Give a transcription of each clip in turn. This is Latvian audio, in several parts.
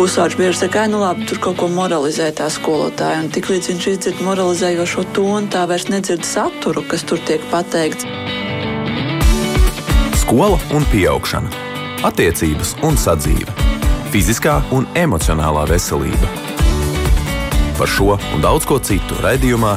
pusauģis bieži saka, nu labi, tur kaut ko moralizē tā skolotāja. Un tik līdz viņš izdzird moralizējošo tonu, tā vairs nedzird saturu, kas tur tiek pateikts. Skola un augšana, attiecības un sadzīve, fiziskā un emocionālā veselība. Par šo un daudz ko citu raidījumā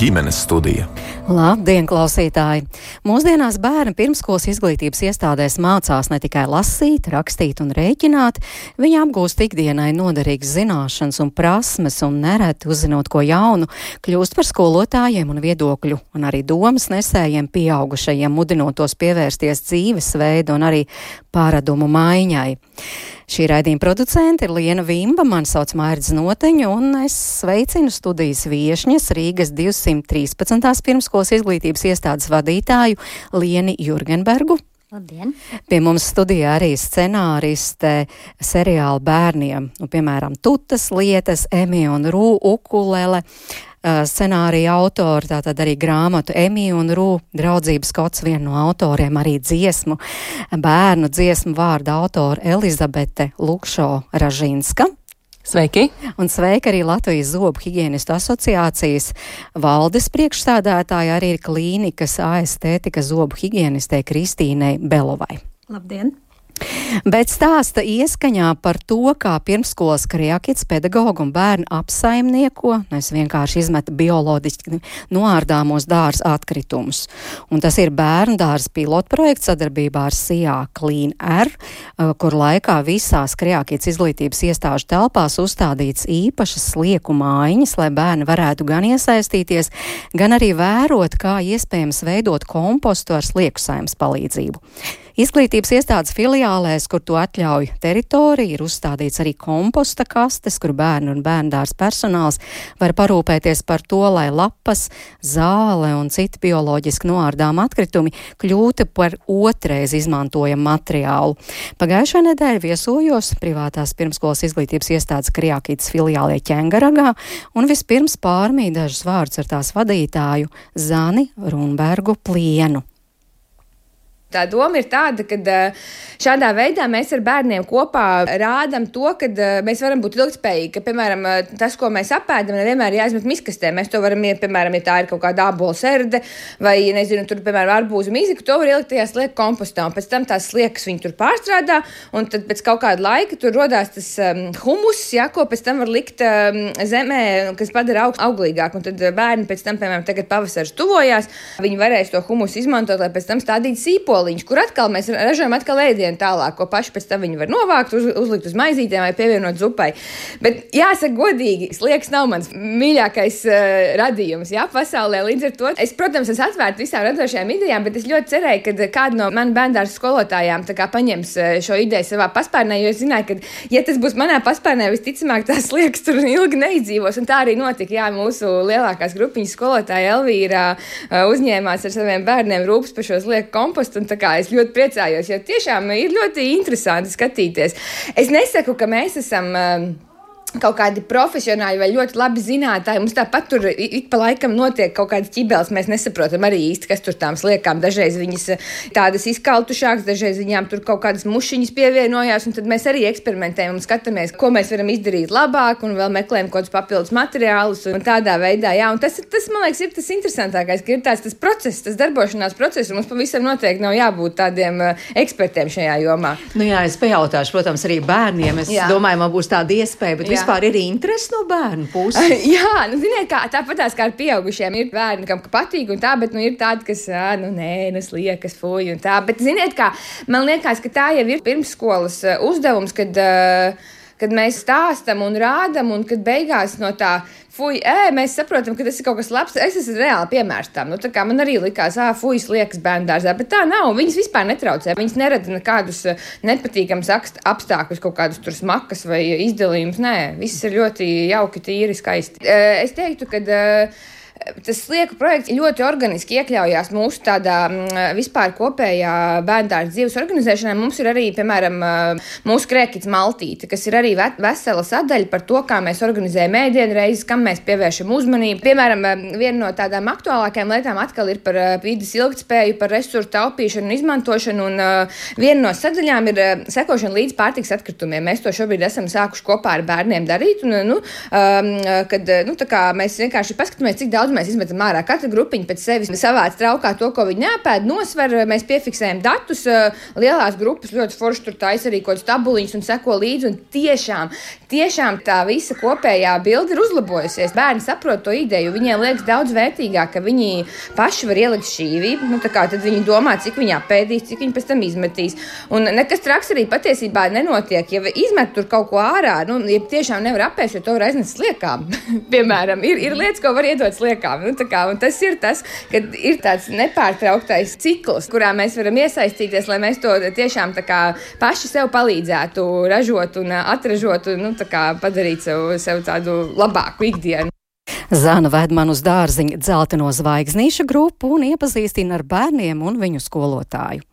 ģimenes studija. Labdien, klausītāji! Mūsdienās bērni pirmskolas izglītības iestādēs mācās ne tikai lasīt, rakstīt un rēķināt, viņi apgūst ikdienai noderīgas zināšanas un prasmes, un nereti uzzinot ko jaunu, kļūst par skolotājiem un viedokļu, un arī domas nesējiem pieaugušajiem, mudinot tos pievērsties dzīvesveidu un arī pārādumu maiņai. Šī raidījuma producente ir Liena Vimba, man sauc Mairdz Noteņu, un es sveicinu studijas viešņas Rīgas 213. pirmskolas izglītības iestādes vadītāju Lieni Jurgenbergu. Labdien! Pie mums studijā arī scenāriste seriāla bērniem, nu, piemēram, Tutas lietas, Emi un Rū ukulele, Uh, scenārija autori, tātad arī grāmatu Emīļa un Rū draudzības kods viena no autoriem, arī dziesmu, bērnu dziesmu vārda autora Elizabete Lukšo Ražinska. Sveiki! Un sveika arī Latvijas Zobu higienistu asociācijas valdes priekšstādātāja, arī ir klīnikas AST tika zobu higienistē Kristīnei Belovai. Labdien! Bet stāsta ieskaņā par to, kā pirmskolas kriakits pedagogu un bērnu apsaimnieko, es vienkārši izmetu bioloģiski noārdāmos dārza atkritumus. Un tas ir bērnu dārza pilotprojekts sadarbībā ar SIA Clean Air, uh, kur laikā visās kriakits izglītības iestāžu telpās uzstādīts īpašas slieku mājiņas, lai bērni varētu gan iesaistīties, gan arī vērot, kā iespējams veidot kompostu ar slieku saimnes palīdzību. Izglītības iestādes filiālēs, kur to atļauj teritorija, ir uzstādīts arī komposta kastes, kur bērnu un bērndārs personāls var parūpēties par to, lai lapas, zāle un citi bioloģiski noārdām atkritumi kļūtu par otrais izmantojamu materiālu. Pagājušā nedēļa viesojos privātās pirmskolas izglītības iestādes Kriākītas filiālē Ķengaragā un vispirms pārmīja dažus vārdus ar tās vadītāju Zani Runbergu Plienu. Tā doma ir tāda, ka šādā veidā mēs ar bērniem kopā rādām to, ka mēs varam būt ilgspējīgi. Ka, piemēram, tas, ko mēs apēdam, nevienmēr ir jāizmet miskastē. Mēs to varam, piemēram, ja tā ir kaut kāda abola serde vai, nezinu, tur, piemēram, arbūzu mīziku, to var ielikt tajā slieku kompostā. Un pēc tam tās sliekas viņi tur pārstrādā, un tad pēc kaut kāda laika tur rodās tas um, humus, ja, ko pēc tam var likt um, zemē, kas padara aug, auglīgāk. Un tad bērni pēc tam, piemēram, tagad pavasaris tuvojās, viņi varēs to humusu izmantot, lai pēc tam stādītu sīpolu soliņš, kur atkal mēs ražojam atkal ēdienu tālāk, ko paši pēc tam viņi var novākt, uz, uzlikt uz maizītēm vai pievienot zupai. Bet jāsaka godīgi, sliekas nav mans mīļākais uh, radījums, jā, pasaulē. Līdz ar to es, protams, esmu atvērta visām radošajām idejām, bet es ļoti cerēju, ka kāda no manas bērnu skolotājām paņems uh, šo ideju savā paspārnē, jo es zināju, ka, ja tas būs manā paspārnē, visticamāk, tās liekas tur ilgi neizdzīvos. Un tā arī notika. Jā, mūsu lielākās grupiņas skolotāja Elvīra uh, uzņēmās ar saviem bērniem rūpes par šo slieku kompostu. Kā es ļoti priecājos, jo tiešām ir ļoti interesanti skatīties. Es nesaku, ka mēs esam. Uh, kaut kādi profesionāļi vai ļoti labi zinātāji. Mums tāpat tur ik pa laikam notiek kaut kādas ķibeles. Mēs nesaprotam arī īsti, kas tur tām sliekām. Dažreiz viņas eh, tādas izkaltušākas, dažreiz viņām tur kaut kādas mušiņas pievienojās. Tad mēs arī eksperimentējam un skatāmies, ko mēs varam izdarīt labāk, un vēl meklējam kaut kādus papildus materiālus. Tādā veidā, jā, un tas, tas man liekas, ir tas interesantākais, ka ir tāds tas process, tas darbošanās process. Mums pavisam noteikti nav jābūt tādiem uh, ekspertiem šajā jomā. Nu jā, es pajautāšu, protams, arī bērniem. Es jā. domāju, man būs tāda iespēja. Bet vispār ir interesi no bērnu puses. Jā, nu, ziniet, kā, tāpat kā ar pieaugušiem ir bērni, kam patīk, un tā, bet nu, ir tādi, kas, nu, nē, nu, liekas, fuj, un tā. Bet, ziniet, kā man liekas, ka tā jau ir pirmsskolas uzdevums, kad. Uh, kad mēs stāstām un rādām, un kad beigās no tā fuj, ē, mēs saprotam, ka tas ir kaut kas labs. Es esmu reāli piemērs tam. Nu, man arī likās, ah, fuj, liekas bērnu dārzā, bet tā nav. Viņas vispār netraucē. Viņas nerada nekādus nepatīkamus apstākļus, kaut kādus tur smakas vai izdalījumus. Nē, viss ir ļoti jauki, tīri, skaisti. Es teiktu, ka tas slieku projekts ļoti organiski iekļaujās mūsu tādā mm, vispār kopējā bērnu dzīves organizēšanā. Mums ir arī, piemēram, mūsu krēkits Maltīte, kas ir arī vesela sadaļa par to, kā mēs organizējam ēdienu reizes, kam mēs pievēršam uzmanību. Piemēram, viena no tādām aktuālākajām lietām atkal ir par vidas ilgtspēju, par resursu taupīšanu un izmantošanu, un viena no sadaļām ir sekošana līdz pārtiks atkritumiem. Mēs to šobrīd esam sākuši kopā ar bērniem darīt, un, nu, kad, nu, mēs vienkārši paskatāmies, cik daudz mēs izmetam ārā. Katra grupiņa pēc sevis savāc traukā to, ko viņi apēd, nosver, mēs piefiksējam datus. Lielās grupas ļoti forši tur taisa arī kaut kādas tabuliņas un seko līdzi. Un tiešām, tiešām tā visa kopējā bilde ir uzlabojusies. Bērni saprot to ideju, viņiem liekas daudz vērtīgāk, ka viņi paši var ielikt šīvi. Nu, tad viņi domā, cik viņi apēdīs, cik viņi pēc tam izmetīs. Un nekas traks arī patiesībā nenotiek. Ja izmet tur kaut ko ārā, nu, ja tiešām nevar apēst, jo to var aiznest sliekām. Piemēram, ir, ir lietas, ko var iedot sliekām. Nu, kā, tas ir tas, ka ir tāds nepārtrauktais cikls, kurā mēs varam iesaistīties, lai mēs to tiešām kā, paši sev palīdzētu ražot un atražot un nu, kā, padarīt sev, sev tādu labāku ikdienu. Zana ved man uz dārziņa dzelteno zvaigznīša grupu un iepazīstina ar bērniem un viņu skolotāju.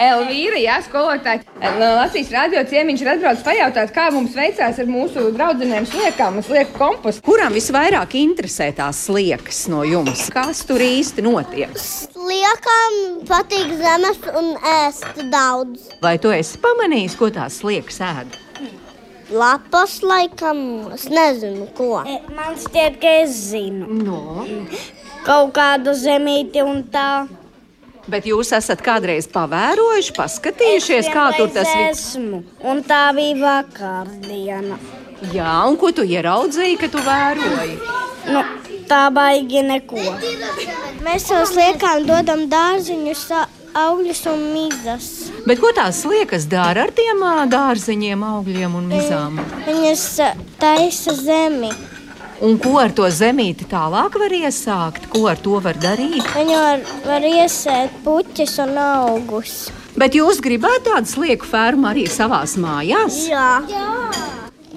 Elvīra, jā, skolotāja. Latvijas radio ciemiņš ir atbraucis pajautāt, kā mums veicās ar mūsu draudzenēm sliekām un slieku kompostu. Kuram visvairāk interesē tās sliekas no jums? Kas tur īsti notiek? Sliekām patīk zemes un ēst daudz. Vai tu esi pamanījis, ko tās sliekas ēd? Lapas, laikam, es nezinu, ko. E, man šķiet, ka es zinu. No. Kaut kādu zemīti un tā. Bet jūs esat kādreiz pavērojuši, paskatījušies, kā tur tas viss ir. Un tā bija vakardiena. Jā, un ko tu ieraudzīji, kad tu vēroji? Nu, tā baigi neko. Mēs tos liekām, dodam dārziņus, augļus un mizas. Bet ko tās liekas dara ar tiem dārziņiem, augļiem un mizām? Viņas taisa zemi. Un ko ar to zemīti tālāk var iesākt? Ko ar to var darīt? Viņu var, var iesēt puķis un augus. Bet jūs gribētu tādu slieku fermu arī savā mājās? Jā, Jā,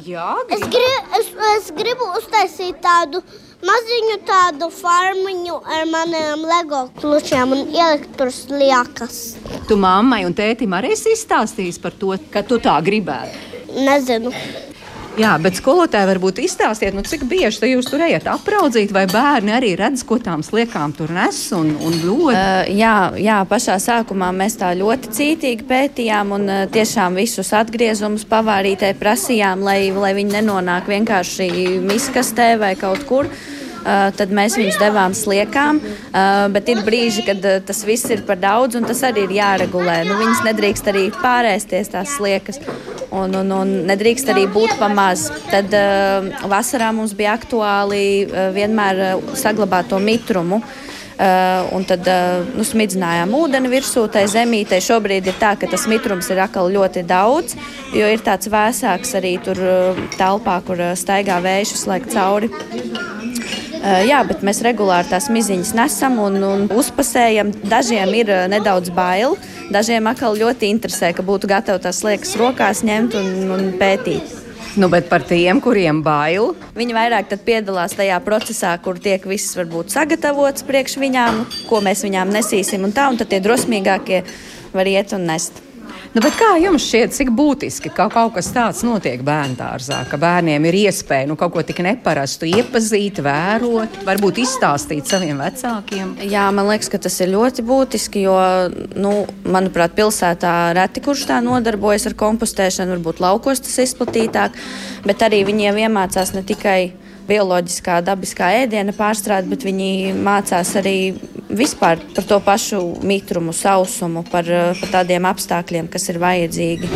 Jā grib. es, grib, es, es gribu uztaisīt tādu maziņu tādu farmiņu ar maniem LEGO klučiem un ielikt tur sliekas. Tu mammai un tētim arī izstāstīsi par to, ka tu tā gribētu? Nezinu. Jā, bet skolotāji varbūt izstāstiet, nu, cik bieži jūs tur ejat apraudzīt, vai bērni arī redz, ko tām sliekām tur nes un, un ļoti? Uh, jā, jā, pašā sākumā mēs tā ļoti cītīgi pētījām un uh, tiešām visus atgriezumus pavārītē prasījām, lai, lai viņi nenonāk vienkārši miskastē vai kaut kur. Uh, tad mēs viņus devām sliekām. Uh, bet ir brīži, kad uh, tas viss ir par daudz, un tas arī ir jāregulē. Nu, viņas nedrīkst arī pārēsties tās sliekas un, un, un nedrīkst arī būt pa maz. Tad uh, vasarā mums bija aktuāli uh, vienmēr uh, saglabāt to mitrumu. Uh, un tad uh, nu, smidzinājām ūdeni virsū tai zemītei. Šobrīd ir tā, ka tas mitrums ir atkal ļoti daudz, jo ir tāds vēsāks arī tur uh, telpā, kur uh, staigā vējš laiku cauri. Jā, bet mēs regulāri tās miziņas nesam un, un uzpasējam. Dažiem ir nedaudz bail, Dažiem atkal ļoti interesē, ka būtu gatavi tās liekas rokās ņemt un, un pētīt. Nu, bet par tiem, kuriem bail, viņi vairāk piedalās tajā procesā, kur tiek viss varbūt sagatavots priekš viņām, ko mēs viņām nesīsim, un tā, un tad tie drosmīgākie var iet un nest. Nu, kā jums šķiet, cik būtiski ka kaut kas tāds notiek bērnu dārzā, ka bērniem ir iespēja nu, kaut ko tik neparastu iepazīt, vērot, varbūt izstāstīt saviem vecākiem? Jā, man liekas, ka tas ir ļoti būtiski, jo, nu, manuprāt, pilsētā reti kurš tā nodarbojas ar kompostēšanu, varbūt laukos tas izplatītāk, bet arī viņiem iemācās ne tikai bioloģiskā, dabiskā ēdiena pārstrāde, bet viņi mācās arī vispār par to pašu mitrumu, sausumu, par, par tādiem apstākļiem, kas ir vajadzīgi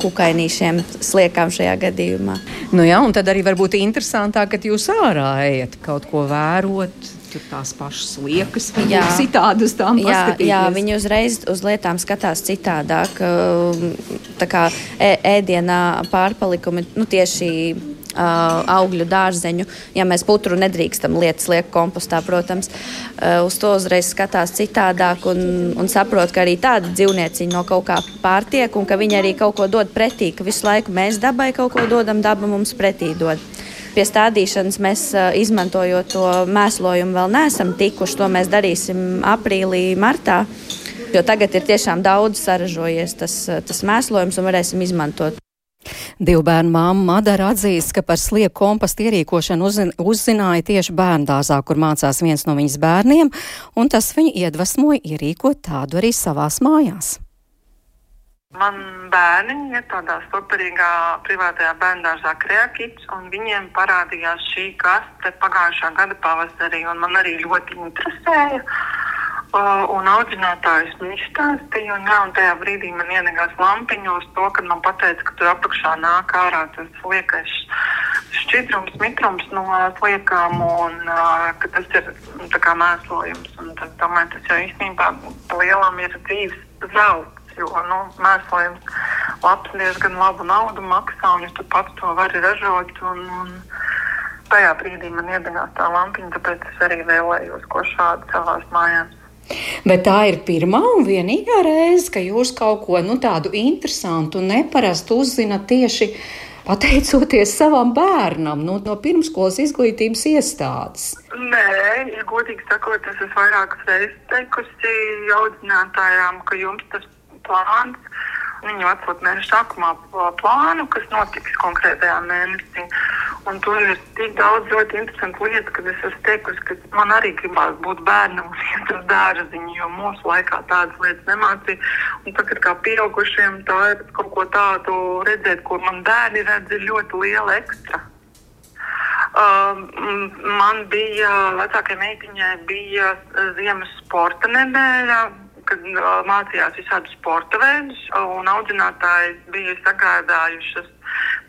kukainīšiem, sliekām šajā gadījumā. Nu jā, un tad arī varbūt interesantāk, ka jūs ārā ejat kaut ko vērot. Tur tās pašas liekas, jau citādi uz tām jā, jā, viņi uzreiz uz lietām skatās citādāk. Tā kā ēdienā pārpalikumi nu, tieši augļu dārzeņu. Ja mēs putru nedrīkstam lietas liekt kompostā, protams, uz to uzreiz skatās citādāk un, un saprot, ka arī tādi dzīvnieciņi no kaut kā pārtiek un ka viņi arī kaut ko dod pretī, ka visu laiku mēs dabai kaut ko dodam, daba mums pretī dod. Pie stādīšanas mēs izmantojot to mēslojumu vēl neesam tikuši. To mēs darīsim aprīlī, martā. Jo tagad ir tiešām daudz saražojies tas, tas mēslojums un varēsim izmantot. Divu bērnu māma Madara atzīst, ka par slieku kompostu ierīkošanu uzzin, uzzināja tieši bērndārzā, kur mācās viens no viņas bērniem, un tas viņu iedvesmoja ierīkot tādu arī savās mājās. Man bērni ir tādā superīgā privātajā bērngārzā Kreakits, un viņiem parādījās šī kaste pagājušā gada pavasarī, man arī ļoti interesēja. Un audzinātājs man izstāstīja, un, jā, un tajā brīdī man ienākās lampiņos to, kad man teica, ka tur apakšā nāk ārā tas liekais šķidrums, mitrums no sliekām, un ka tas ir nu, kā mēslojums. Un tad, domāju, tas jau īstenībā lielam ir dzīves zelts jo nu, mēslojums labs diezgan labu naudu maksā, un ja tu pats to vari ražot. Un, un tajā brīdī man iedegās tā lampiņa, tāpēc es arī vēlējos ko šādu savās mājās. Bet tā ir pirmā un vienīgā reize, ka jūs kaut ko nu, tādu interesantu un neparastu uzzināt tieši pateicoties savam bērnam nu, no pirmskolas izglītības iestādes. Nē, ja godīgi sakot, es esmu vairākas reizes teikusi audzinātājām, ka jums tas plāns. Viņi atsūta mēneša sākumā plānu, kas notiks konkrētajā mēnesī. Un tur ir tik daudz ļoti interesantu lietu, ka es esmu teikusi, ka man arī gribās būt bērnam un iet uz dārziņu, jo mūsu laikā tādas lietas nemācīja. Un tagad kā pieaugušiem tā ir kaut ko tādu redzēt, kur man bērni redz, ir ļoti liela ekstra. Uh, man bija, vecākajai meitiņai bija ziemas sporta nedēļa kad mācījās visādus sporta veidus, un audzinātāji bija sagādājušas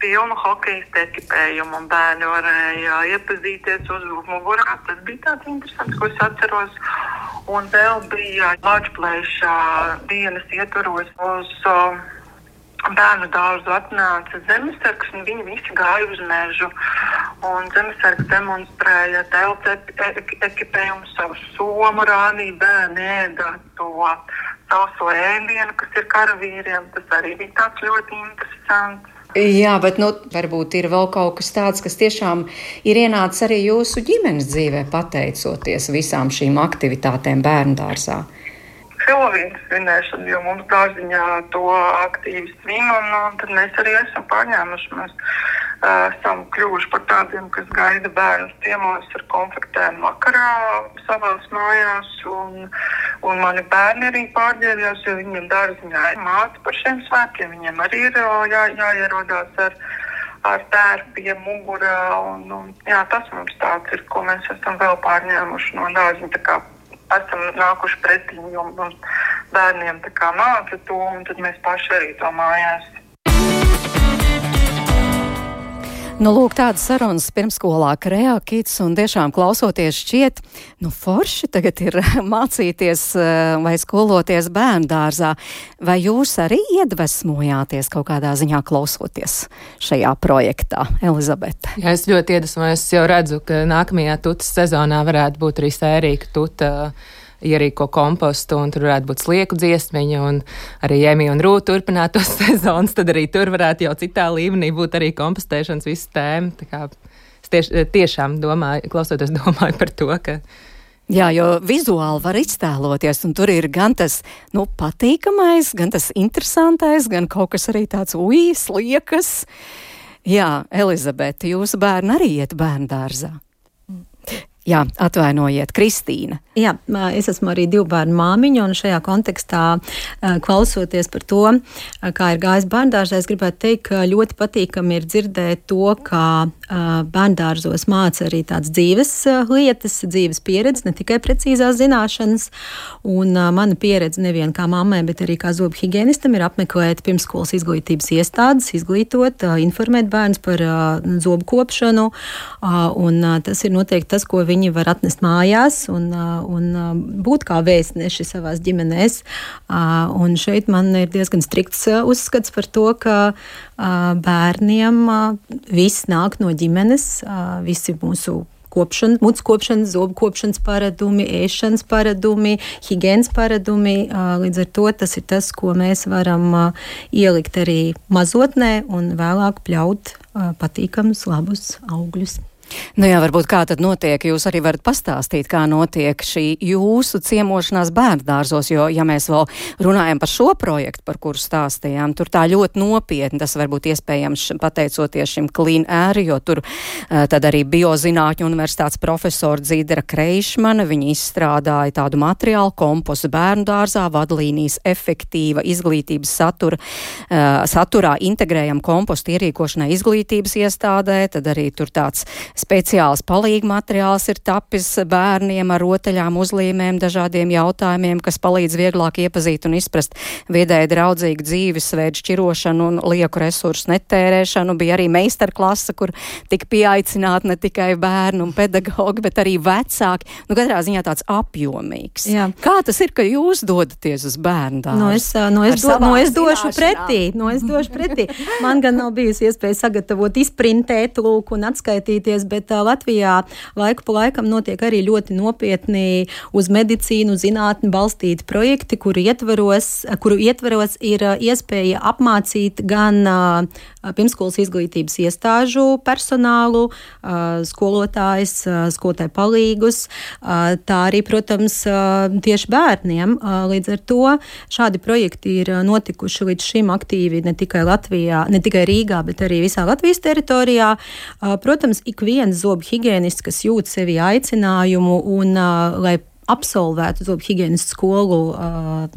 pilnu hokeja ekipējumu, un bērni varēja iepazīties uz mugurā. Tas bija tāds interesants, ko es atceros. Un vēl bija Latvijas dienas ietvaros uz uh, bērnu dārzu atnāca zemesargs, un viņi visi gāja uz mežu. Un zemesargs demonstrēja telpu ekipējumu, savu somu rādīja, bērni ēda to sauso ēdienu, kas ir karavīriem. Tas arī bija tāds ļoti interesants. Jā, bet nu, varbūt ir vēl kaut kas tāds, kas tiešām ir ienācis arī jūsu ģimenes dzīvē, pateicoties visām šīm aktivitātēm bērnu dārzā. Helovīnas svinēšanu, jo mums dārziņā to aktīvi svin, un, un tad mēs arī esam pārņēmuši. Mēs uh, esam kļuvuši par tādiem, kas gaida bērnus ciemos ar konfektēm vakarā savās mājās, un, un mani bērni arī pārģērbjās, jo viņiem dārziņā ir māca par šiem svētkiem. Viņiem arī ir jā, jāierodās ar ar tērpiem mugurā. Un, un, jā, tas mums tāds ir, ko mēs esam vēl pārņēmuši no dārziņa esam nākuši pretī, jo mums bērniem māca to, un tad mēs paši arī to mājās Nu, lūk, tādas sarunas pirmskolā Kreakīts un tiešām klausoties šķiet, nu, forši tagad ir mācīties eh, vai skoloties bērndārzā. Vai jūs arī iedvesmojāties kaut kādā ziņā klausoties šajā projektā, Elizabete? Jā, es ļoti iedvesmojos, jau redzu, ka nākamajā tutas sezonā varētu būt arī sērija tuta. Uh, ierīko kompostu, un tur varētu būt slieku dziesmiņa, un arī Jēmija un Rūta turpināt tos sezonus, tad arī tur varētu jau citā līmenī būt arī kompostēšanas visu tēmu. Es tieš, tiešām domāju, klausoties, domāju par to, ka. Jā, jo vizuāli var iztēloties, un tur ir gan tas nu, patīkamais, gan tas interesantais, gan kaut kas arī tāds ujas, liekas. Jā, Elizabete, jūsu bērni arī iet bērnu dārzā. Jā, atvainojiet, Kristīna. Jā, es esmu arī divu bērnu māmiņa, un šajā kontekstā, klausoties par to, kā ir gājis bērndārzā, es gribētu teikt, ka ļoti patīkami ir dzirdēt to, kā bērndārzos māca arī tādas dzīves lietas, dzīves pieredzi, ne tikai precīzās zināšanas. Un mana pieredze nevien kā mammai, bet arī kā zobu higienistam ir apmeklēt pirmskolas izglītības iestādes, izglītot, informēt bērnus par zobu kopšanu, un tas ir noteikti tas, ko viņi var atnest mājās un, un būt kā vēstneši savās ģimenēs. Un šeit man ir diezgan strikts uzskats par to, ka bērniem viss nāk no ģimenes, visi mūsu kopšana, mucu kopšanas, zobu kopšanas paradumi, ēšanas paradumi, higienas paradumi. Līdz ar to tas ir tas, ko mēs varam ielikt arī mazotnē un vēlāk pļaut patīkamus, labus augļus. Nu jā, varbūt kā tad notiek, jūs arī varat pastāstīt, kā notiek šī jūsu ciemošanās bērndārzos, jo, ja mēs vēl runājam par šo projektu, par kuru stāstījām, tur tā ļoti nopietni, tas varbūt iespējams pateicoties šim Clean Air, jo tur uh, tad arī biozinātņu universitātes profesora Dzīdera Kreišmana, viņa izstrādāja tādu materiālu kompostu bērndārzā, vadlīnijas efektīva izglītības satura, uh, saturā integrējam kompostu ierīkošanai izglītības iestādē, tad arī tur tāds Speciāls palīga materiāls ir tapis bērniem ar rotaļām, uzlīmēm, dažādiem jautājumiem, kas palīdz vieglāk iepazīt un izprast vidēji draudzīgu dzīvesveidu šķirošanu un lieku resursu netērēšanu. Bija arī meistarklasa, kur tika pieaicināti ne tikai bērni un pedagogi, bet arī vecāki. Nu, katrā ziņā tāds apjomīgs. Jā. Kā tas ir, ka jūs dodaties uz bērnu dārzu? No nu, es, no nu, es, do, no nu, es došu pretī. No es došu pretī. Man gan nav bijusi iespēja sagatavot, izprintēt, lūk, un atskaitīties, bet Latvijā laiku pa laikam notiek arī ļoti nopietni uz medicīnu, zinātni balstīti projekti, kuru ietvaros, kuru ietvaros ir iespēja apmācīt gan pirmskolas izglītības iestāžu personālu, skolotājs, skolotāju palīgus, tā arī, protams, tieši bērniem. Līdz ar to šādi projekti ir notikuši līdz šim aktīvi ne tikai Latvijā, ne tikai Rīgā, bet arī visā Latvijas teritorijā. Protams, ik viens zobu higienists, kas jūt sevi aicinājumu un lai absolvētu zobu higiēnas skolu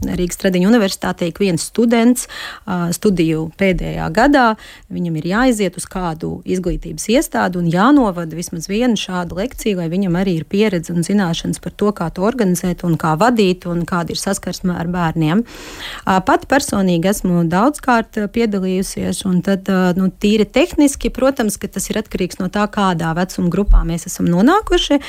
Rīgas Tradiņu universitātē, ik viens students studiju pēdējā gadā, viņam ir jāiziet uz kādu izglītības iestādi un jānovada vismaz viena šāda lekcija, lai viņam arī ir pieredze un zināšanas par to, kā to organizēt un kā vadīt un kāda ir saskarsme ar bērniem. Pat personīgi esmu daudzkārt piedalījusies, un tad, nu, tīri tehniski, protams, ka tas ir atkarīgs no tā, kādā vecuma grupā mēs esam nonākuši,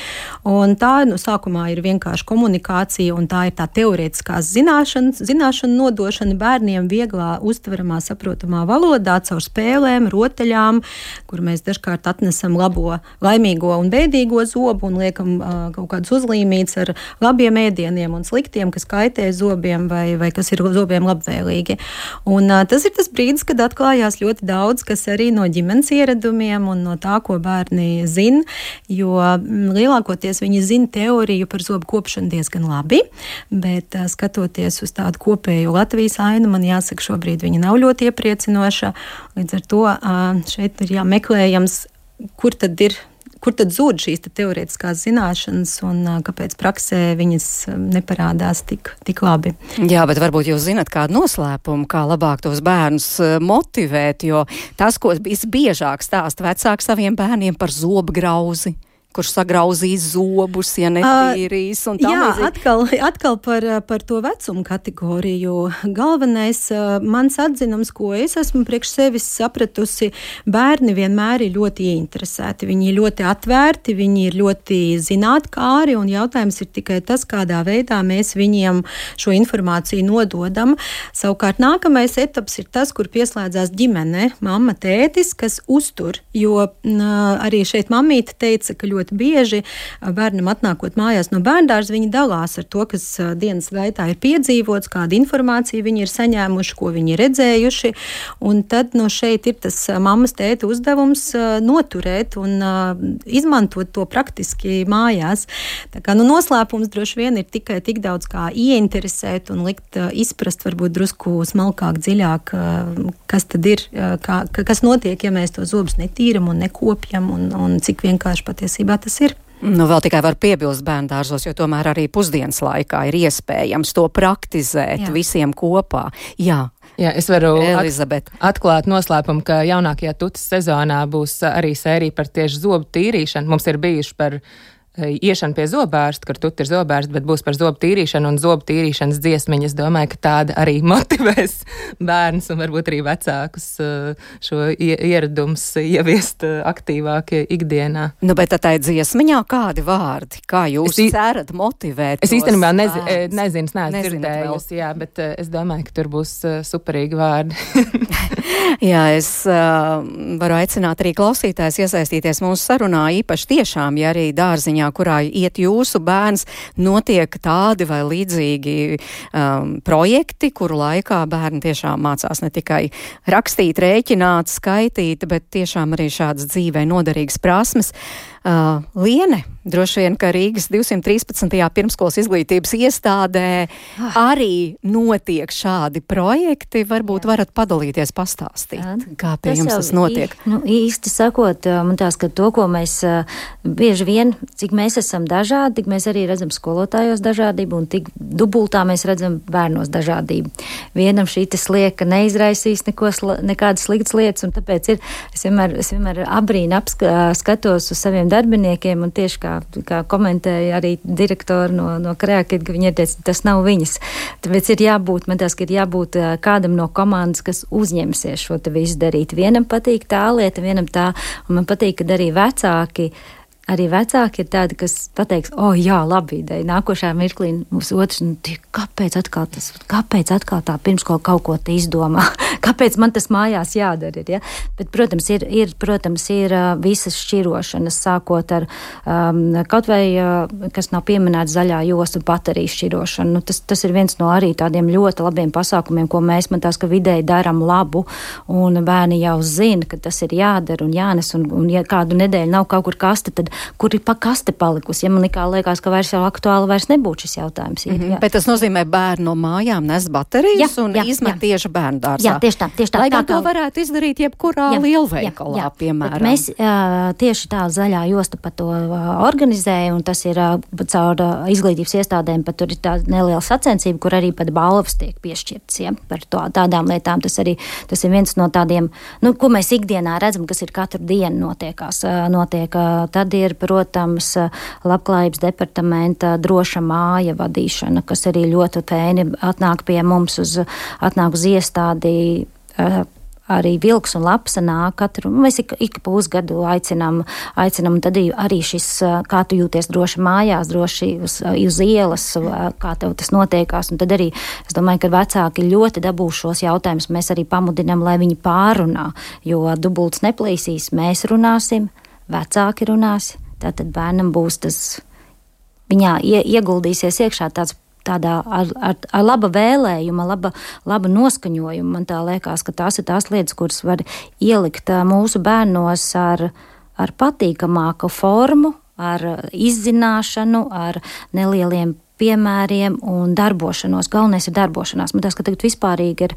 un tā, nu, sākumā ir vienkārši vienkārši komunikācija, un tā ir tā teorētiskās zināšanas, zināšanu nodošana bērniem vieglā, uztveramā, saprotamā valodā, caur spēlēm, rotaļām, kur mēs dažkārt atnesam labo, laimīgo un bēdīgo zobu un liekam uh, kaut kādus uzlīmītus ar labiem ēdieniem un sliktiem, kas kaitē zobiem vai, vai kas ir zobiem labvēlīgi. Un, uh, tas ir tas brīdis, kad atklājās ļoti daudz, kas arī no ģimenes ieradumiem un no tā, ko bērni zina, jo lielākoties viņi zina teoriju par zobu kopšanu diezgan labi, bet skatoties uz tādu kopēju Latvijas ainu, man jāsaka, šobrīd viņa nav ļoti iepriecinoša. Līdz ar to šeit ir jāmeklējams, kur tad ir kur tad zūd šīs te teorētiskās zināšanas un kāpēc praksē viņas neparādās tik, tik labi. Jā, bet varbūt jūs zinat kādu noslēpumu, kā labāk tos bērnus motivēt, jo tas, ko visbiežāk stāsta vecāki saviem bērniem par zobu grauzi kurš sagrauzīs zobus, ja netīrīs. Uh, jā, līdzīgi. atkal, atkal par, par to vecumu kategoriju. Galvenais uh, mans atzinums, ko es esmu priekš sevis sapratusi, bērni vienmēr ir ļoti ieinteresēti. Viņi ir ļoti atvērti, viņi ir ļoti zinātkāri, un jautājums ir tikai tas, kādā veidā mēs viņiem šo informāciju nododam. Savukārt nākamais etaps ir tas, kur pieslēdzās ģimene, mamma, tētis, kas uztur, jo uh, arī šeit mamīte teica, ka ļoti ļoti bieži bērnam atnākot mājās no bērndārza, viņi dalās ar to, kas dienas gaitā ir piedzīvots, kādu informāciju viņi ir saņēmuši, ko viņi ir redzējuši. Un tad no šeit ir tas mammas tēta uzdevums noturēt un izmantot to praktiski mājās. Tā kā nu, noslēpums droši vien ir tikai tik daudz kā ieinteresēt un likt izprast varbūt drusku smalkāk, dziļāk, kas tad ir, kā, kas notiek, ja mēs to zobus netīram un nekopjam un, un cik vienkārši patiesībā kā tas ir. Nu, vēl tikai var piebilst bērnu dārzos, jo tomēr arī pusdienas laikā ir iespējams to praktizēt Jā. visiem kopā. Jā, Jā, es varu Elizabete. atklāt noslēpumu, ka jaunākajā tutas sezonā būs arī sērija par tieši zobu tīrīšanu. Mums ir bijuši par iešana pie zobārsta, kur tu ir zobārsts, bet būs par zobu tīrīšanu un zobu tīrīšanas dziesmiņu. Es domāju, ka tāda arī motivēs bērnus un varbūt arī vecākus šo ieradumus ieviest aktīvāk ikdienā. Nu, bet tā ir dziesmiņā kādi vārdi? Kā jūs es cerat motivēt? Es īstenībā nezi, nezinu, neesmu dzirdējusi, jā, bet es domāju, ka tur būs superīgi vārdi. Jā, es uh, varu aicināt arī klausītājs iesaistīties mūsu sarunā, īpaši tiešām, ja arī dārziņā, kurā iet jūsu bērns, notiek tādi vai līdzīgi um, projekti, kuru laikā bērni tiešām mācās ne tikai rakstīt, rēķināt, skaitīt, bet tiešām arī šādas dzīvē noderīgas prasmes. Uh, Liene, droši vien, ka Rīgas 213. pirmskolas izglītības iestādē ah. arī notiek šādi projekti. Varbūt Jā. varat padalīties, pastāstīt, Jā. kā pie tas jums tas notiek. Nu, īsti sakot, man tās, ka to, ko mēs bieži vien, cik mēs esam dažādi, tik mēs arī redzam skolotājos dažādību un tik dubultā mēs redzam bērnos dažādību. Vienam šī tas lieka neizraisīs neko, nekādas sliktas lietas, un tāpēc ir, es vienmēr, es vienmēr abrīnu apskatos uz saviem darbiniekiem, un tieši kā, kā komentēja arī direktori no, no Kreakit, ka viņi ir teicis, tas nav viņas. Tāpēc ir jābūt, man tās, ka ir jābūt kādam no komandas, kas uzņemsies šo te visu darīt. Vienam patīk tā lieta, vienam tā, un man patīk, kad arī vecāki arī vecāki ir tādi, kas pateiks, o, oh, jā, labi ideja. Nākošā mirklī mums otrs, nu, tie, kāpēc atkal tas, kāpēc atkal tā pirmskola kaut ko te izdomā? kāpēc man tas mājās jādara? Ir, ja? Bet, protams, ir, ir, protams, ir visas šķirošanas, sākot ar um, kaut vai, uh, kas nav pieminēts zaļā josta bateriju šķirošanu. Nu, tas, tas ir viens no arī tādiem ļoti labiem pasākumiem, ko mēs, man tās, ka vidēji daram labu, un bērni jau zina, ka tas ir jādara un jānes, un, un ja kādu nedēļu nav kaut kur kaste, tad kur ir pa kaste palikusi. Ja man nekā liekas, ka vairs jau aktuāli vairs nebūtu šis jautājums. Ir, mm -hmm. Bet tas nozīmē, bērnu no mājām nes baterijas jā, un jā, izmet jā. tieši bērnu dārzā. Jā, tieši tā. Tieši tā Lai gan to varētu izdarīt jebkurā jā, lielveikalā, jā, jā. piemēram. Bet mēs uh, tieši tā zaļā josta par to uh, organizēja, un tas ir uh, caur uh, izglītības iestādēm, pat tur ir tā neliela sacensība, kur arī pat balvas tiek piešķirtas ja, par to, tādām lietām. Tas arī tas ir viens no tādiem, nu, ko mēs ikdienā redzam, kas ir katru dienu notiekās. Uh, notiek, uh, tad ir ir, protams, labklājības departamenta droša māja vadīšana, kas arī ļoti fēni atnāk pie mums uz, atnāk uz iestādi. Uh, arī vilks un lapsa nāk katru, mēs ik, ik pusgadu aicinām, aicinām, tad arī šis, kā tu jūties droši mājās, droši uz, uz ielas, kā tev tas notiekās, un tad arī, es domāju, ka vecāki ļoti dabūs šos jautājumus, mēs arī pamudinām, lai viņi pārunā, jo dubults neplīsīs, mēs runāsim, vecāki runās, tātad bērnam būs tas, viņā ie, ieguldīsies iekšā tāds tādā ar, ar, ar laba vēlējuma, laba, laba noskaņojuma. Man liekas, ka tās ir tās lietas, kuras var ielikt mūsu bērnos ar, ar patīkamāku formu, ar izzināšanu, ar nelieliem piemēriem un darbošanos. Galvenais ir darbošanās. Man tas, ka tagad vispārīgi ir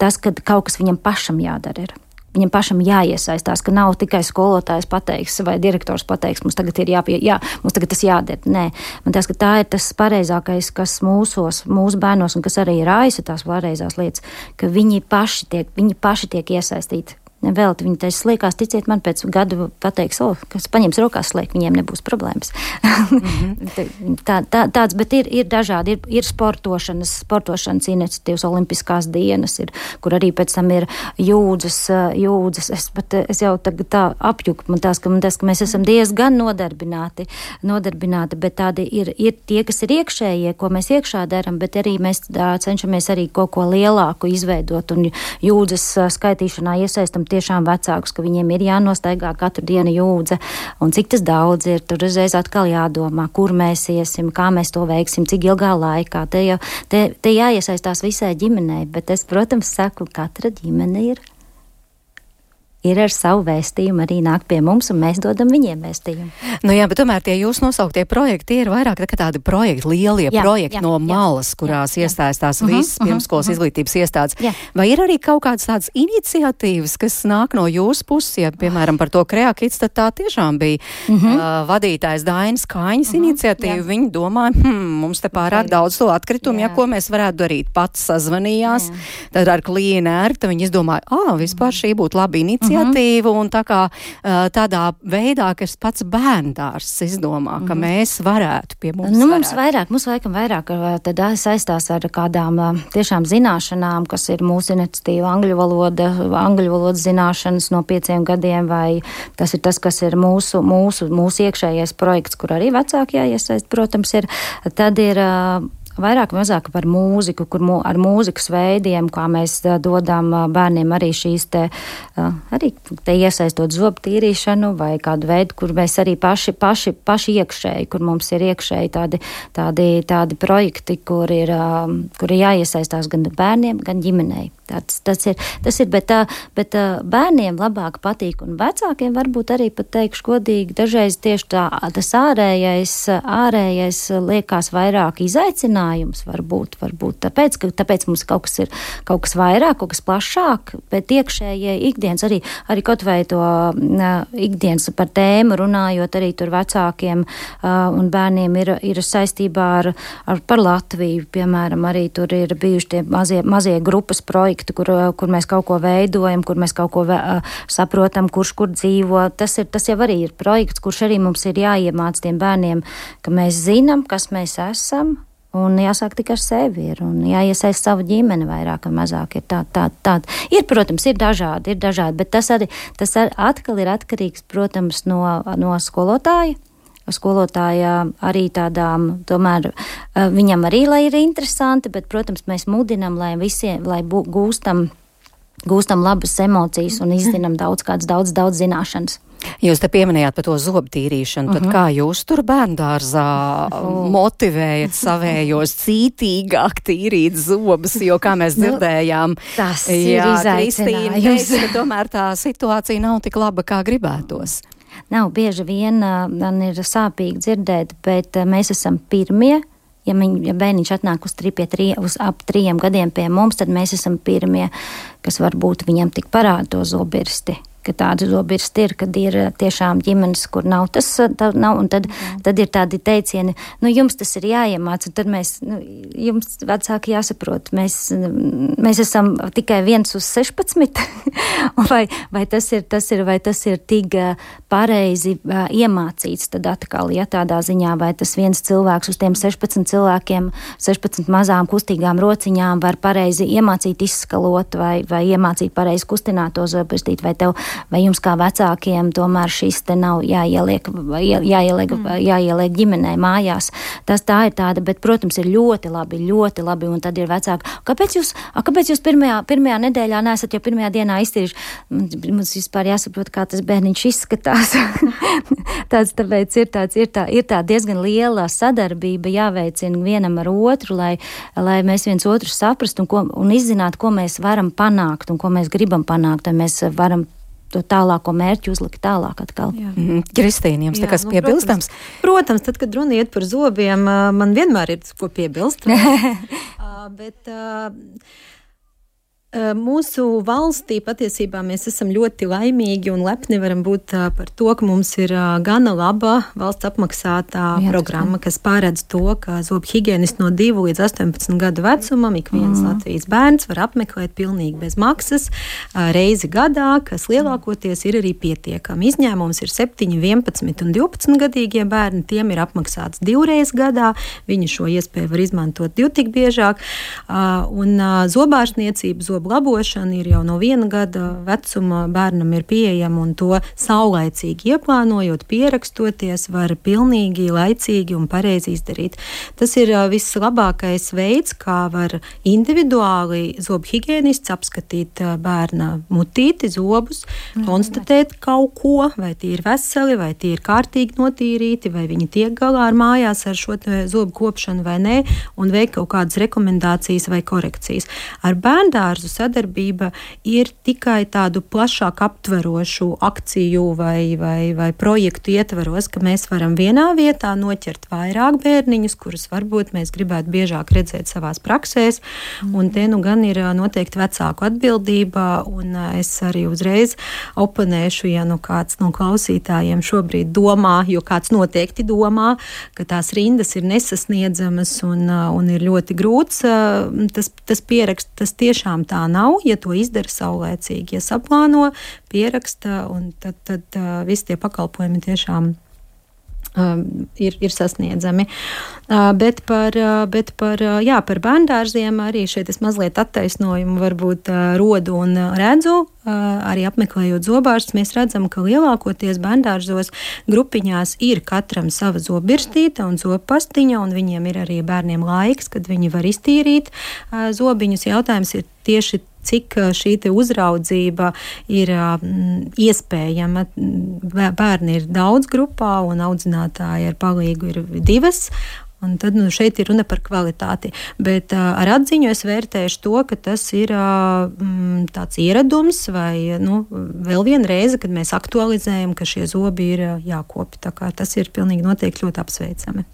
tas, ka kaut kas viņam pašam jādara. Ir viņam pašam jāiesaistās, ka nav tikai skolotājs pateiks vai direktors pateiks, mums tagad ir jāpie, jā, mums tagad tas jādara. Nē, man liekas, ka tā ir tas pareizākais, kas mūsos, mūsu bērnos un kas arī raisa tās pareizās lietas, ka viņi paši tiek, viņi paši tiek iesaistīti Vēl viņi taisa sliekās, ticiet man, pēc gada pateiks, o, kas paņems rokās sliek, viņiem nebūs problēmas. Mm -hmm. tā, tā, tāds, bet ir, ir dažādi, ir, ir sportošanas, sportošanas iniciatīvas, olimpiskās dienas, ir, kur arī pēc tam ir jūdzas, jūdzas. Es, pat, es jau tagad tā apjuku, man tās, ka, man tās, ka mēs esam diezgan nodarbināti, nodarbināti, bet tādi ir, ir tie, kas ir iekšējie, ko mēs iekšā daram, bet arī mēs tā, cenšamies arī kaut ko lielāku izveidot un jūdzas skaitīšanā iesaistam tiešām vecākus, ka viņiem ir jānostaigā katru dienu jūdze, un cik tas daudz ir, tur uzreiz atkal jādomā, kur mēs iesim, kā mēs to veiksim, cik ilgā laikā. Te, jau, te, te jāiesaistās visai ģimenei, bet es, protams, saku, katra ģimene ir ir ar savu vēstījumu arī nāk pie mums, un mēs dodam viņiem vēstījumu. Nu jā, bet tomēr tie jūs nosauktie projekti ir vairāk tā tādi projekti, lielie jā, projekti jā, no malas, jā, kurās jā, iesaistās jā. Mhm, visas uh -huh, pirmskolas uh -huh. izglītības iestādes. Jā. Vai ir arī kaut kādas tādas iniciatīvas, kas nāk no jūsu puses, ja, piemēram, par to kreakits, tad tā tiešām bija uh -huh. uh, vadītājs Dainas Kāņas uh -huh, iniciatīva. Jā. Viņi domāja, hmm, mums te pārāk daudz to atkritumu, jā. ja ko mēs varētu darīt. Pats sazvanījās, jā. tad ar klīnu ērta viņi izdomāja, ah, vispār šī būtu laba iniciatīva iniciatīvu mm -hmm. un tā kā tādā veidā, kas pats bērndārs izdomā, ka mm -hmm. mēs varētu pie mums. Nu, mums varētu. vairāk, mums laikam vairāk tad saistās ar kādām tiešām zināšanām, kas ir mūsu iniciatīva angļu valoda, angļu valodas zināšanas no pieciem gadiem, vai tas ir tas, kas ir mūsu, mūsu, mūsu iekšējais projekts, kur arī vecāki jāiesaist, protams, ir. Tad ir vairāk vai mazāk par mūziku, kur mū, ar mūzikas veidiem, kā mēs dodam bērniem arī šīs te, arī te iesaistot zobu tīrīšanu vai kādu veidu, kur mēs arī paši, paši, paši iekšēji, kur mums ir iekšēji tādi, tādi, tādi projekti, kur ir, kur ir jāiesaistās gan bērniem, gan ģimenei. Tas, tas ir, tas ir bet, bet bērniem labāk patīk, un vecākiem varbūt arī pat teikšu godīgi, dažreiz tieši tā, tas ārējais, ārējais liekas vairāk izaicinājums, varbūt, varbūt tāpēc, ka tāpēc mums kaut kas ir kaut kas vairāk, kaut kas plašāk, bet iekšējie ikdienas arī, arī kaut vai to ikdienas par tēmu runājot, arī tur vecākiem un bērniem ir, ir saistībā ar, ar par Latviju, piemēram, arī tur ir bijuši tie mazie, mazie grupas projekti, kur, kur mēs kaut ko veidojam, kur mēs kaut ko vē, saprotam, kurš kur dzīvo. Tas, ir, tas jau arī ir projekts, kurš arī mums ir jāiemāc tiem bērniem, ka mēs zinām, kas mēs esam. Un jāsāk tikai ar sevi, ir, un jāiesaist savu ģimeni vairāk vai mazāk. Ir, tā, tā, tā. ir protams, ir dažādi, ir dažādi, bet tas arī tas ar, atkal ir atkarīgs, protams, no, no skolotāja skolotājā arī tādām, tomēr eh, viņam arī, ir interesanti, bet, protams, mēs mudinam, lai visiem, lai bū, gūstam, gūstam labas emocijas un izzinām daudz kādas, daudz, daudz zināšanas. Jūs te pieminējāt par to zobu tīrīšanu, uh -huh. tad mhm. kā jūs tur bērndārzā motivējat savējos cītīgāk tīrīt zobus, jo, kā mēs nu, dzirdējām, nu, tas jā, ir izaicinājums. Ka tomēr tā situācija nav tik laba, kā gribētos nav bieži vien man ir sāpīgi dzirdēt, bet mēs esam pirmie. Ja, viņ, ja bērniņš atnāk uz, tri, tri, uz ap trim gadiem pie mums, tad mēs esam pirmie, kas varbūt viņam tik parāda to zobirsti ka tādi zobirsti ir, kad ir eh, tiešām ģimenes, kur nav tas, eh, nav, un tad, Jā. tad ir tādi teicieni, nu, jums tas ir jāiemāc, un tad mēs, nu, jums vecāki jāsaprot, mēs, mēs esam tikai viens uz 16, vai, vai, tas ir, tas ir, vai tas ir tik eh, pareizi iemācīts, tad atkal, ja tādā ziņā, vai tas viens cilvēks uz tiem 16 cilvēkiem, 16 mazām kustīgām rociņām var pareizi iemācīt izskalot, vai, vai iemācīt pareizi kustināt to zobirstīt, vai tev vai jums kā vecākiem tomēr šis te nav jāieliek, jāieliek, mm. jāieliek ģimenē mājās. Tas tā ir tāda, bet, protams, ir ļoti labi, ļoti labi, un tad ir vecāki. Kāpēc jūs, kāpēc jūs pirmajā, pirmajā nedēļā nesat jau pirmajā dienā iztīrījuši? Mums vispār jāsaprot, kā tas bērniņš izskatās. tāds, tāpēc ir, tāds, ir, tā, ir tā diezgan liela sadarbība jāveicina vienam ar otru, lai, lai mēs viens otru saprastu un, ko, un izzinātu, ko mēs varam panākt un ko mēs gribam panākt, lai mēs varam to tālāko mērķu uzlikt tālāk atkal. Mm -hmm. Kristīna, jums Jā, kas nu, piebilstams? Protams, protams, tad, kad runa iet par zobiem, man vienmēr ir ko piebilst. bet, uh, Mūsu valstī patiesībā mēs esam ļoti laimīgi un lepni varam būt par to, ka mums ir gana laba valsts apmaksātā Jā, programma, kas pārēdz to, ka zobu higienists no 2 līdz 18 gadu vecumam. Ik viens mm. Latvijas bērns var apmeklēt pilnīgi bez maksas reizi gadā, kas lielākoties ir arī pietiekami. Izņēmums ir 7, 11 un 12 gadīgie bērni, tiem ir apmaksāts divreiz gadā, viņi šo iespēju var izmantot divu tik biežāk, un zobārstniecība, zobu zobu labošana ir jau no viena gada vecuma bērnam ir pieejama, un to saulaicīgi ieplānojot, pierakstoties, var pilnīgi laicīgi un pareizi izdarīt. Tas ir vislabākais veids, kā var individuāli zobu higiēnists apskatīt bērna mutīti, zobus, mm. konstatēt kaut ko, vai tie ir veseli, vai tie ir kārtīgi notīrīti, vai viņi tiek galā ar mājās ar šo zobu kopšanu vai nē, un veikt kaut kādas rekomendācijas vai korekcijas. Ar bērndārzu sadarbība ir tikai tādu plašāku aptverošu akciju vai, vai, vai projektu ietveros, ka mēs varam vienā vietā noķert vairāk bērniņus, kurus varbūt mēs gribētu biežāk redzēt savās praksēs. Un te nu gan ir noteikti vecāku atbildība, un es arī uzreiz oponēšu, ja nu kāds no klausītājiem šobrīd domā, jo kāds noteikti domā, ka tās rindas ir nesasniedzamas un, un ir ļoti grūts tas, tas pieraksts, tas tiešām tā nav, ja to izdara saulēcīgi, ja saplāno, pieraksta, un tad, tad uh, visi tie pakalpojumi tiešām Um, ir, ir sasniedzami. Uh, bet par, uh, bet par, uh, jā, par bērngārziem arī šeit es mazliet attaisnojumu varbūt uh, rodu un uh, redzu. Uh, arī apmeklējot zobārstus, mēs redzam, ka lielākoties bērngārzos grupiņās ir katram sava zobirstīte un zopastiņa, un viņiem ir arī bērniem laiks, kad viņi var iztīrīt uh, zobiņus. Jautājums ir tieši cik šī uzraudzība ir iespējama. Bērni ir daudz grupā, un audzinātāji ar palīgu ir divas. Un tad nu, šeit ir runa par kvalitāti. Bet uh, ar atziņu es vērtēšu to, ka tas ir uh, tāds ieradums, vai nu, vēl viena reize, kad mēs aktualizējam, ka šie zobi ir uh, jākopja. Tas ir pilnīgi noteikti ļoti apsveicami.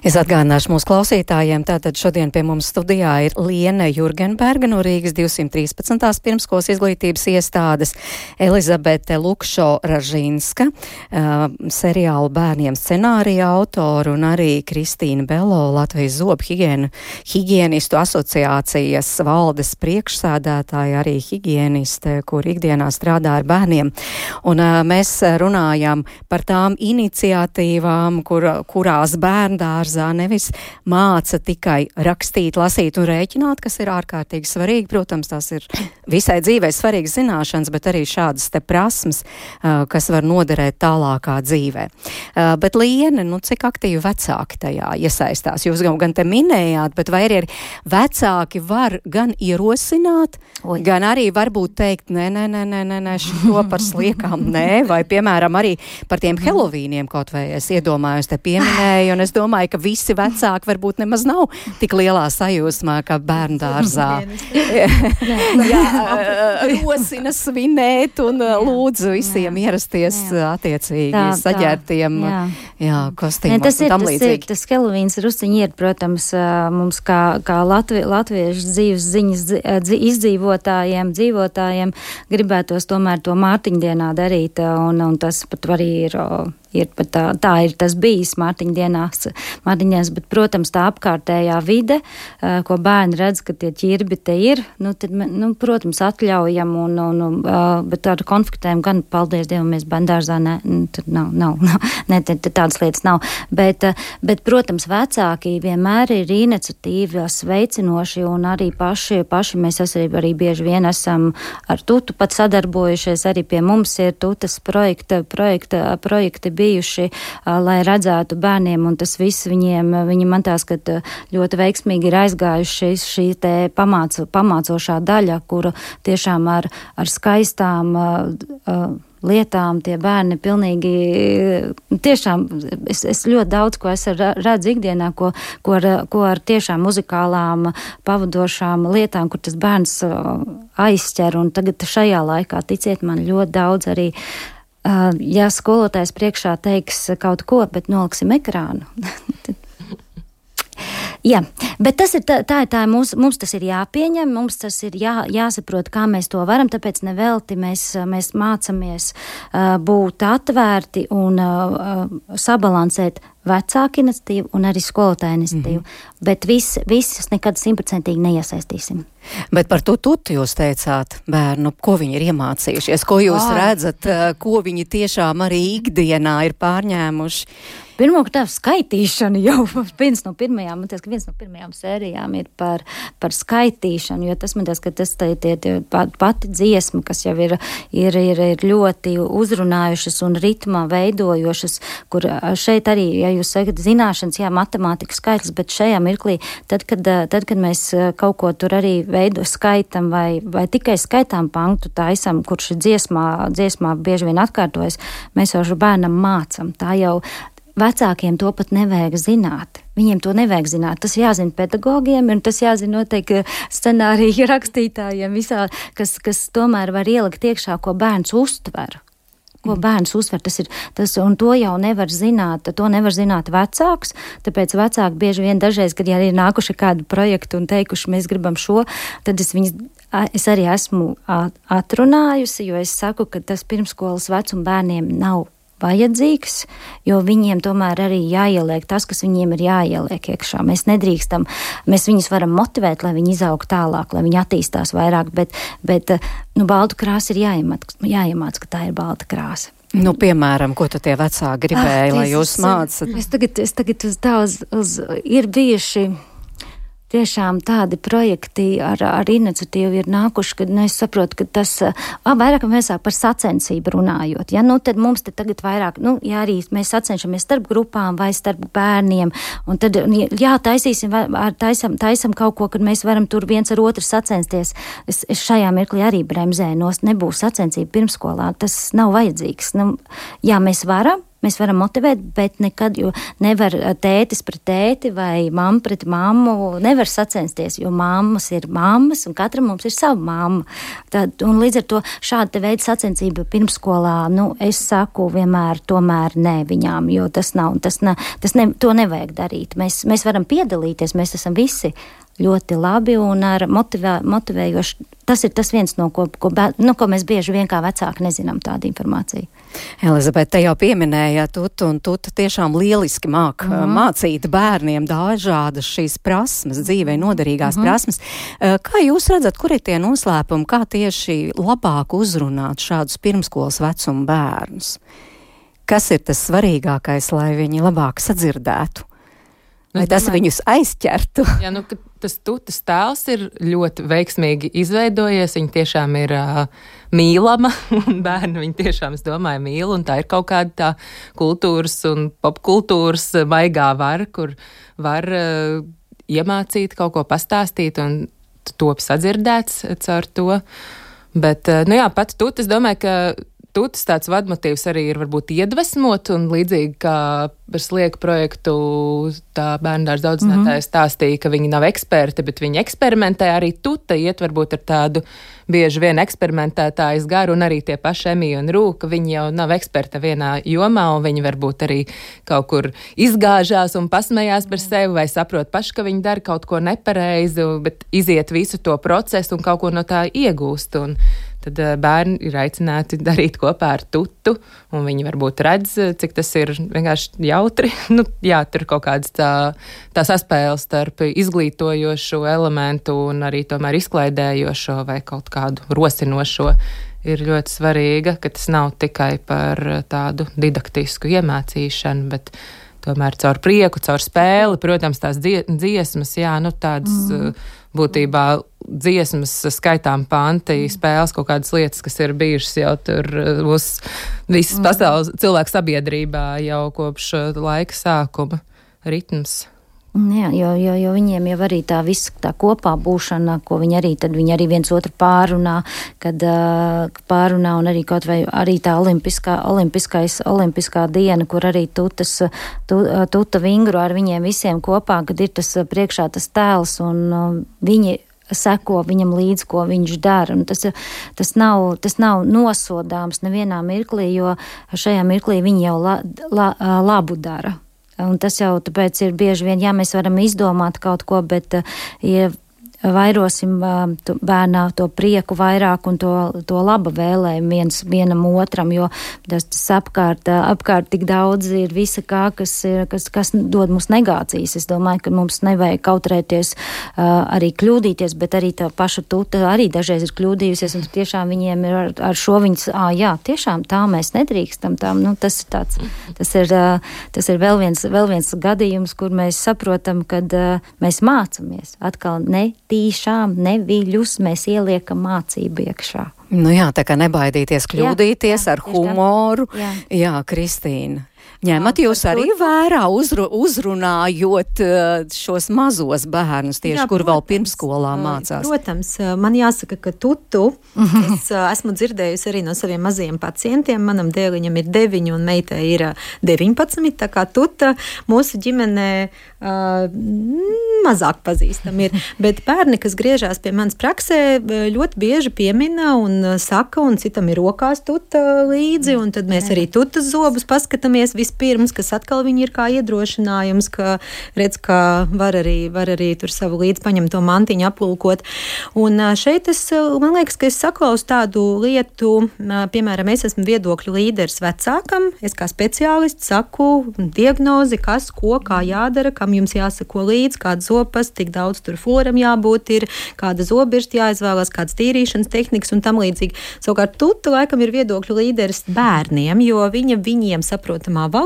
Es atgādināšu mūsu klausītājiem, tātad šodien pie mums studijā ir Liena Jurgenberga no Rīgas 213. pirmskolas izglītības iestādes, Elizabete Lukšo Ražinska, uh, seriālu bērniem scenārija autoru un arī Kristīna Belo, Latvijas zobu higienistu asociācijas valdes priekšsādātāja, arī higieniste, kur ikdienā strādā ar bērniem. Un uh, mēs runājam par tām iniciatīvām, kur, kurās bērni bērndārzā nevis māca tikai rakstīt, lasīt un rēķināt, kas ir ārkārtīgi svarīgi. Protams, tās ir visai dzīvē svarīgas zināšanas, bet arī šādas te prasmes, kas var noderēt tālākā dzīvē. Bet Liene, nu cik aktīvi vecāki tajā iesaistās? Jūs jau gan te minējāt, bet vai arī vecāki var gan ierosināt, Oi. gan arī varbūt teikt, nē, nē, nē, nē, nē, nē šo par sliekām, nē, vai piemēram arī par tiem Helovīniem kaut vai es iedomājos te pieminēju, un es domāju, ka visi vecāki varbūt nemaz nav tik lielā sajūsmā, kā bērnu dārzā. jā, rosina svinēt un lūdzu visiem jā. ierasties jā. attiecīgi tā, saģērtiem jā. Jā, kostīmos. Tas ir, tas ir, tas Helovīns rusiņi ir, protams, mums kā, kā Latvi, latviešu dzīves ziņas dzi, izdzīvotājiem, dzīvotājiem gribētos tomēr to Mārtiņdienā darīt, un, un tas pat arī ir ir tā, tā ir tas bijis Mārtiņa dienās, Mārtiņās, bet, protams, tā apkārtējā vide, ko bērni redz, ka tie ķirbi te ir, nu, tad, nu, protams, atļaujam, un, un, un, bet ar konfliktēm gan, paldies Dievam, mēs bērndārzā, ne, tur nav, nav, nav ne, te, te tādas lietas nav, bet, bet, protams, vecāki vienmēr ir iniciatīvas veicinoši, un arī paši, paši mēs arī, arī bieži vien esam ar tutu pat sadarbojušies, arī pie mums ir tutas projekta, projekta, projekti bijuši, lai redzētu bērniem, un tas viss viņiem, viņi man tās, ka ļoti veiksmīgi ir aizgājuši šī te pamāco, pamācošā daļa, kuru tiešām ar, ar skaistām uh, lietām tie bērni pilnīgi, tiešām es, es ļoti daudz ko es redzu ikdienā, ko, ko, ar, ko ar tiešām muzikālām pavadošām lietām, kur tas bērns aizķer, un tagad šajā laikā, ticiet man, ļoti daudz arī ja skolotājs priekšā teiks kaut ko, bet noliksim ekrānu. Jā, bet tas ir tā, tā, tā mums, mums tas ir jāpieņem, mums tas ir jā, jāsaprot, kā mēs to varam, tāpēc nevelti mēs, mēs mācamies uh, būt atvērti un uh, sabalansēt vecāku iniciatīvu un arī skolotāju iniciatīvu, mm -hmm. bet vis, visas nekad simtprocentīgi neiesaistīsim. Bet par to tutu jūs teicāt, bērnu, ko viņi ir iemācījušies, ko jūs Ai. redzat, ko viņi tiešām arī ikdienā ir pārņēmuši. Pirmkārt, tā skaitīšana jau viens no pirmajām, man liekas, ka viens no pirmajām sērijām ir par, par skaitīšanu, jo tas man liekas, ka tas tie, tie pati dziesma, kas jau ir, ir, ir, ir ļoti uzrunājušas un ritmā veidojošas, kur šeit arī, ja jūs sakat zināšanas, jā, matemātika skaitlis, bet šajā mirklī, tad, kad, tad, kad mēs kaut ko tur arī veido skaitam vai, vai tikai skaitām panktu taisam, kurš dziesmā, dziesmā bieži vien atkārtojas, mēs jau bērnam mācam. Tā jau Vecākiem to pat nevajag zināt. Viņiem to nevajag zināt. Tas jāzina pedagogiem, un tas jāzina noteikti scenāriju rakstītājiem, visā, kas, kas tomēr var ielikt iekšā, ko bērns uztver. Ko bērns uztver, tas ir tas, un to jau nevar zināt. To nevar zināt vecāks. Tāpēc vecāki bieži vien dažreiz, kad ir nākuši kādu projektu un teikuši, mēs gribam šo, tad es viņus es arī esmu atrunājusi, jo es saku, ka tas pirmskolas vecuma bērniem nav vajadzīgs, jo viņiem tomēr arī jāieliek tas, kas viņiem ir jāieliek iekšā. Mēs nedrīkstam, mēs viņus varam motivēt, lai viņi izaug tālāk, lai viņi attīstās vairāk, bet, bet nu, baltu krāsa ir jāiemāc, jāiemāc, ka tā ir balta krāsa. Nu, piemēram, ko tie vecāki gribēja, ah, lai jūs mācātu? Es tagad, es tagad uz tā uz, uz ir bijuši tiešām tādi projekti ar, ar iniciatīvu ir nākuši, kad nu, es saprotu, ka tas vairāk mēs par sacensību runājot. Ja, nu, tad mums te tagad vairāk, nu, ja arī mēs sacenšamies starp grupām vai starp bērniem, un tad, jā, taisīsim, taisam, taisam kaut ko, kad mēs varam tur viens ar otru sacensties. Es, es šajā mirklī arī bremzēju nost, nebūs sacensība pirmskolā, tas nav vajadzīgs. Nu, jā, mēs varam, Mēs varam motivēt, bet nekad nevar eh, tētis pret tēti vai mamma pret mammu. Nevar sacensties, jo mammas ir mammas un katram mums ir sava mamma. Tad, līdz ar to šāda veida sacensība pirmsskolā, nu, es saku vienmēr tomēr nē viņām, jo tas nav, tas ne, tas ne, to nevajag darīt. Mēs, mēs varam piedalīties, mēs esam visi ļoti labi un ar motivē, motivējošu. Tas ir tas viens no ko, ko, nu, ko mēs bieži vien kā vecāki nezinām tādu informāciju. Elizabete, te jau pieminēja tutu, un tuta tiešām lieliski māk mm. -hmm. mācīt bērniem dažādas šīs prasmes, dzīvē noderīgās mm. -hmm. prasmes. Kā jūs redzat, kur ir tie noslēpumi, kā tieši labāk uzrunāt šādus pirmskolas vecuma bērnus? Kas ir tas svarīgākais, lai viņi labāk sadzirdētu? Lai tas domāju, viņus aizķertu. Jā, nu, tas tutas tēls ir ļoti veiksmīgi izveidojies. Viņa tiešām ir uh, mīlama, un bērni viņu tiešām, es domāju, mīl. Tā ir kaut kāda tā kultūras un popkultūras maigā vara, kur var uh, iemācīt kaut ko pastāstīt un top sadzirdēts caur to. Bet, nu jā, pat tu, es domāju, ka tutas tāds vadmotīvs arī ir varbūt iedvesmot, un līdzīgi kā par slieku projektu tā bērndārs daudzinātājs mm -hmm. stāstīja, ka viņi nav eksperti, bet viņi eksperimentē, arī tuta iet varbūt ar tādu bieži vien eksperimentētājas garu, un arī tie paši Emija un Rūka, viņi jau nav eksperti vienā jomā, un viņi varbūt arī kaut kur izgāžās un pasmējās par sevi, vai saprot paši, ka viņi dara kaut ko nepareizi, bet iziet visu to procesu un kaut ko no tā iegūst. Un, tad eh, bērni ir aicināti darīt kopā ar tutu, un viņi varbūt redz, eh, cik tas ir vienkārši jautri. nu, jā, tur kaut kāds tā, tā saspēles starp izglītojošo elementu un arī tomēr izklaidējošo vai kaut kādu rosinošo. Ir ļoti svarīga, ka tas nav tikai par tādu didaktisku iemācīšanu, bet tomēr caur prieku, caur spēli, protams, tās dziesmas, jā, nu tādas. Mm būtībā dziesmas, skaitām panti, spēles, kaut kādas lietas, kas ir bijušas jau tur mūsu visas mm. pasaules cilvēku sabiedrībā jau kopš uh, laika sākuma ritms. Jā, jo, jo, jo viņiem jau arī tā visa tā kopā būšana, ko viņi arī, viņi arī viens otru pārunā, kad uh, pārunā un arī kaut vai arī tā olimpiskā, olimpiskais, olimpiskā diena, kur arī tutas, tu, tuta vingru ar viņiem visiem kopā, kad ir tas priekšā tas tēls un uh, viņi seko viņam līdzi, ko viņš dara. Un tas, tas, nav, tas nav nosodāms nevienā mirklī, jo šajā mirklī viņi jau la, la, labu dara. Un tas jau tāpēc ir bieži vien, jā, mēs varam izdomāt kaut ko, bet, ja vairosim bērnā to prieku vairāk un to, to laba vēlējumu viens vienam otram, jo tas, tas apkārt, apkārt tik daudz ir visa kā, kas, ir, kas, kas dod mums negācijas. Es domāju, ka mums nevajag kautrēties arī kļūdīties, bet arī tā paša tuta arī dažreiz ir kļūdījusies un tiešām viņiem ir ar, ar šo viņas, ā, jā, tiešām tā mēs nedrīkstam, tā, nu, tas ir tāds, tas ir, tas ir vēl viens, vēl viens gadījums, kur mēs saprotam, kad mēs mācamies atkal ne tīšām neviļus mēs ieliekam mācību iekšā. Nu jā, tā kā nebaidīties kļūdīties jā, jā, ar humoru. Jā, jā Kristīna. Ņemat jūs arī vērā, uzru, uzrunājot šos mazos bērnus, tieši Jā, kur protams, vēl pirmsskolā uh, mācās? Protams, man jāsaka, ka tu, tu es esmu dzirdējusi arī no saviem mazajiem pacientiem. Manam dēliņam ir 9 un meitai ir 19, tā kā tuta mūsu ģimenē uh, mazāk pazīstami ir. Bet bērni, kas griežās pie manas praksē, ļoti bieži piemina un saka, un citam ir rokās tuta līdzi, un tad mēs arī tutas zobus paskatāmies vispirms, kas atkal viņi ir kā iedrošinājums, ka redz, ka var arī, var arī tur savu līdzi paņemto mantiņu aplūkot. Un šeit es, man liekas, ka es saklausu tādu lietu, piemēram, es esmu viedokļu līderis vecākam, es kā speciālists saku diagnozi, kas, ko, kā jādara, kam jums jāsako līdzi, kāda zopas, cik daudz tur floram jābūt, ir, kāda zobirsta jāizvēlas, kādas tīrīšanas tehnikas un tam līdzīgi. Savukārt, tu, tu laikam ir viedokļu līderis bērniem, jo viņa viņiem saprotamā valodā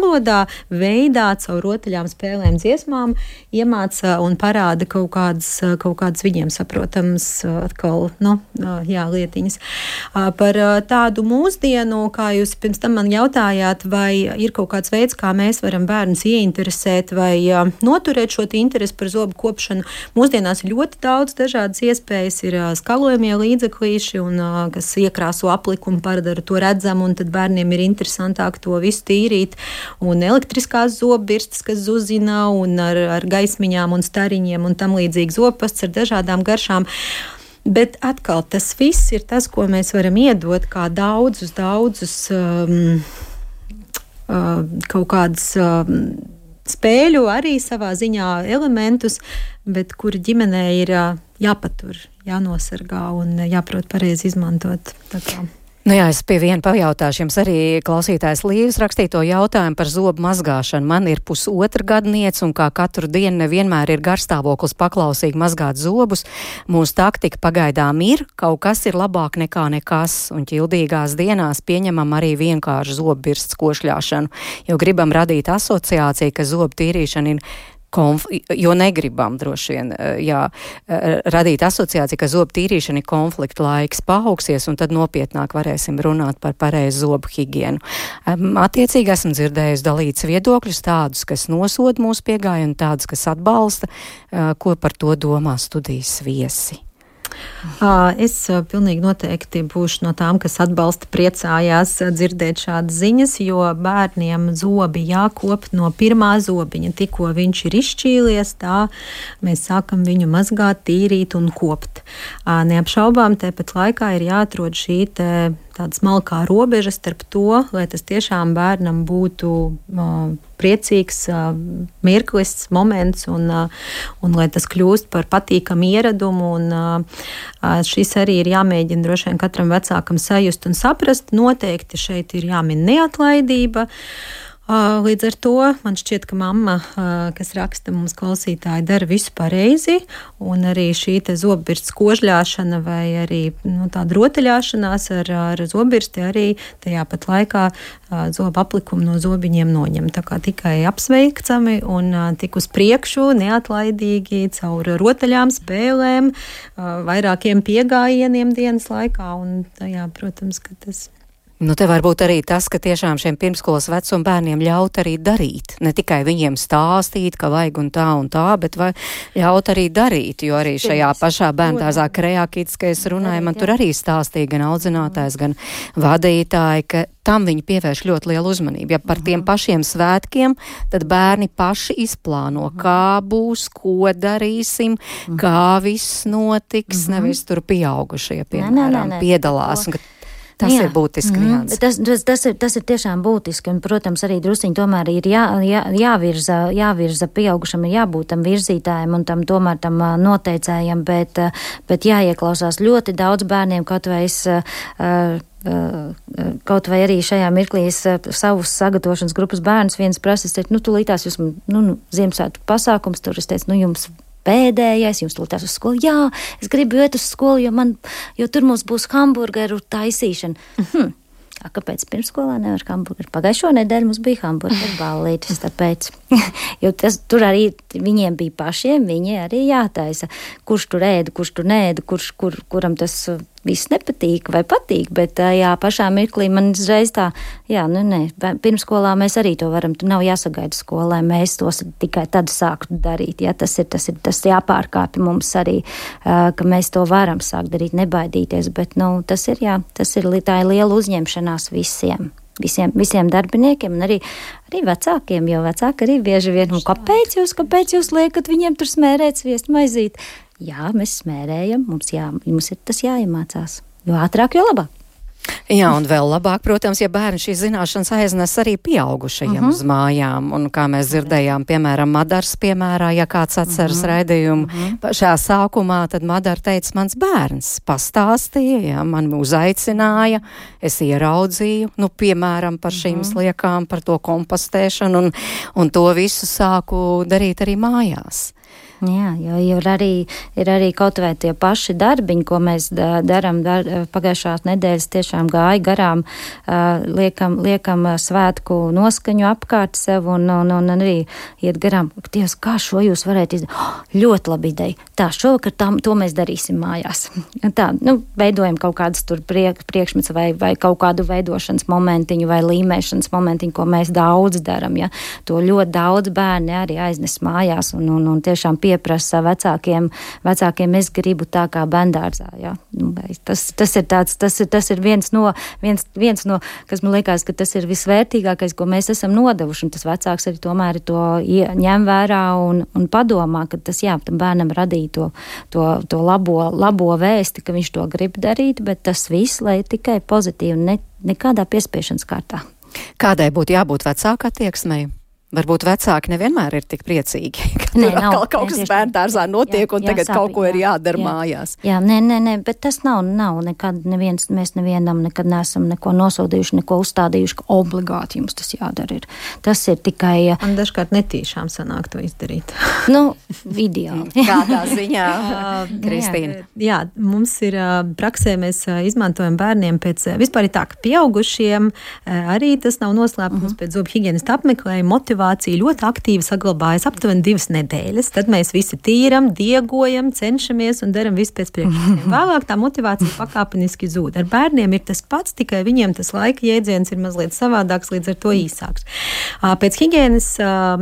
veidā caur rotaļām, spēlēm, dziesmām iemāca un parāda kaut kādas, kaut kādas viņiem saprotamas atkal, nu, jā, lietiņas. Par tādu mūsdienu, kā jūs pirms tam man jautājāt, vai ir kaut kāds veids, kā mēs varam bērnus ieinteresēt vai noturēt šo interesi par zobu kopšanu. Mūsdienās ir ļoti daudz dažādas iespējas, ir skalojamie līdzeklīši, un, kas iekrāso aplikumu, padara to redzamu, un tad bērniem ir interesantāk to visu tīrīt. Un elektriskās zobbirstas, kas zuzina, un ar, ar gaismiņām un stariņiem un tam līdzīgi zopasts ar dažādām garšām. Bet atkal tas viss ir tas, ko mēs varam iedot kā daudzus, daudzus um, uh, kaut kādus. Um, spēļu arī savā ziņā elementus, bet kuri ģimenē ir jāpatur, jānosargā un jāprot pareizi izmantot. Nu jā, es pie viena pajautāšu jums arī klausītājs Līvas rakstīto jautājumu par zobu mazgāšanu. Man ir pusotra gadniece un kā katru dienu nevienmēr ir garstāvoklis paklausīgi mazgāt zobus. Mūsu taktika pagaidām ir, kaut kas ir labāk nekā nekas, un ķildīgās dienās pieņemam arī vienkārši zobbirsts košļāšanu, jo gribam radīt asociāciju, ka zobu tīrīšana ir konf, jo negribam droši vien eh, jā, eh, radīt asociāciju, ka zobu tīrīšana ir konflikta laiks paaugsies, un tad nopietnāk varēsim runāt par pareizu zobu higienu. Attiecīgi esmu dzirdējusi dalīts viedokļus, tādus, kas nosod mūsu piegāju, un tādus, kas atbalsta, eh, ko par to domā studijas viesi. Es pilnīgi noteikti būšu no tām, kas atbalsta, priecājās dzirdēt šādas ziņas, jo bērniem zobi jākop no pirmā zobiņa. Tikko viņš ir izšķīlies, tā mēs sākam viņu mazgāt, tīrīt un kopt. Neapšaubām, tāpat laikā ir jāatrod šī tāda smalkā robeža starp to, lai tas tiešām bērnam būtu uh, priecīgs uh, mirklis, moments, un, uh, un lai tas kļūst par patīkamu ieradumu. Un, uh, šis arī ir jāmēģina droši vien katram vecākam sajust un saprast. Noteikti šeit ir jāmin neatlaidība. Uh, Līdz ar to man šķiet, ka mamma, kas raksta mums klausītāji, dara visu pareizi. Un arī šī zobbirsts kožļāšana vai arī nu, tāda rotaļāšanās ar, ar zobbirsti arī tajā pat laikā zobu aplikumu no zobiņiem noņem. Tā kā tikai apsveicami un tik uz priekšu, neatlaidīgi caur rotaļām, spēlēm, vairākiem piegājieniem dienas laikā. Un tajā, protams, ka tas ir Nu, te var būt arī tas, ka tiešām šiem pirmskolas vecuma bērniem ļaut arī darīt. Ne tikai viņiem stāstīt, ka vajag un tā un tā, bet ļaut arī darīt. Jo arī šajā pašā bērndārzā kreakītis, ka es runāju, man tur arī stāstīja gan audzinātājs, gan vadītāji, ka tam viņi pievērš ļoti lielu uzmanību. Ja par tiem pašiem svētkiem, tad bērni paši izplāno, kā būs, ko darīsim, kā viss notiks, nevis tur pieaugušie, piemēram, piedalās. Un, Tas jā. ir būtiski. Mm -hmm. tas, tas, tas, ir, tas ir tiešām būtiski. Un, protams, arī drusciņi tomēr ir jā, jā, jāvirza, jāvirza pieaugušam, ir jābūt tam virzītājam un tam tomēr tam noteicējam, bet, bet jāieklausās ļoti daudz bērniem, kaut vai es. Uh, kaut vai arī šajā mirklī es savus sagatavošanas grupas bērnus viens prasa, es teicu, nu, tūlītās jūs, nu, nu Ziemassvētku pasākums, tur es teicu, nu, jums pēdējais, jums tulītās uz skolu. Jā, es gribu iet uz skolu, jo, man, jo tur mums būs hamburgeru taisīšana. Mm -hmm. Kāpēc pirmsskolā nevar hamburgeru? Pagājušo nedēļu mums bija hamburgeru ballītes, tāpēc, jo tas tur arī viņiem bija pašiem, viņi arī jātaisa, kurš tur ēda, kurš tur nēda, kurš, kur, kuram tas viss nepatīk vai patīk, bet jā, pašā mirklī man uzreiz tā, jā, nu nē, pirmskolā mēs arī to varam, tu nav jāsagaida skolē, mēs tos tikai tad sāktu darīt, jā, tas ir, tas ir, tas jāpārkāpja mums arī, ka mēs to varam sākt darīt, nebaidīties, bet, nu, tas ir, jā, tas ir, tā ir liela uzņemšanās visiem visiem, visiem darbiniekiem un arī, arī vecākiem, jo vecāki arī bieži vien, un kāpēc jūs, kāpēc jūs liekat viņiem tur smērēt sviestu maizīt? Jā, mēs smērējam, mums, jā, mums ir tas jāiemācās. Jo ātrāk, jo labāk. Jā, un vēl labāk, protams, ja bērni šīs zināšanas aiznes arī pieaugušajiem uh Mhm. -huh. uz mājām. Un kā mēs dzirdējām, piemēram, Madars piemērā, ja kāds atceras uh Mhm. -huh. raidījumu, uh -huh. šajā sākumā, tad Madara teica, mans bērns pastāstīja, jā, man uzaicināja, es ieraudzīju, nu, piemēram, par šīm uh Mhm. -huh. sliekām, par to kompostēšanu, un, un to visu sāku darīt arī mājās. Jā, jo ir arī, ir arī kaut vai tie paši darbiņi, ko mēs da, darām. Dar, pagājušās nedēļas tiešām gāja garām, uh, liekam, liekam svētku noskaņu apkārt sev un, un, un arī iet garām. Dievs, kā šo jūs varētu izdarīt? Oh, ļoti labi ideja. Tā, šovakar tam, to mēs darīsim mājās. Tā, nu, veidojam kaut kādas tur priek, priekšmets vai, vai kaut kādu veidošanas momentiņu vai līmēšanas momentiņu, ko mēs daudz darām. Ja? To ļoti daudz bērni arī aiznes mājās un, un, un tiešām pieprasa vecākiem, vecākiem es gribu tā kā bendārzā. Ja? Nu, tas, tas, ir tāds, tas, ir, tas ir viens no, viens, viens no, kas man liekas, ka tas ir visvērtīgākais, ko mēs esam nodevuši. Un tas vecāks arī tomēr to ņem vērā un, un padomā, ka tas jā, tam bērnam radīja to, to, to labo, labo vēsti, ka viņš to grib darīt, bet tas viss, lai tikai pozitīvi, ne, nekādā piespiešanas kārtā. Kādai būtu jābūt vecāka attieksmei? Varbūt vecāki nevienmēr ir tik priecīgi, ka Nē, nav. kaut Nē, kas tieši bērnu tā. dārzā notiek, Jā, un jā, tagad sāpīgi, kaut ko ir jā, jādara jā. mājās. Jā, nē, nē, nē, bet tas nav, nav nekad neviens, mēs nevienam nekad neesam neko nosodījuši, neko uzstādījuši, ka obligāti jums tas jādara. Ir. Tas ir tikai, Man dažkārt netīšām sanāk to izdarīt. nu, ideāli. Kādā ziņā, Kristīna? Jā, mums ir ā, praksē, mēs ā, izmantojam bērniem pēc, vispār ir tā, ka pieaugušiem arī tas nav noslēpums Mhm. uh -huh. pēc zobu higienista apmeklējuma. Motivācija ļoti aktīvi saglabājas aptuveni divas nedēļas. Tad mēs visi tīram, diegojam, cenšamies un darām visu pēc priekšstatiem. Vēlāk tā motivācija pakāpeniski zūd. Ar bērniem ir tas pats, tikai viņiem tas laika jēdziens ir mazliet savādāks, līdz ar to īsāks. Pēc higiēnas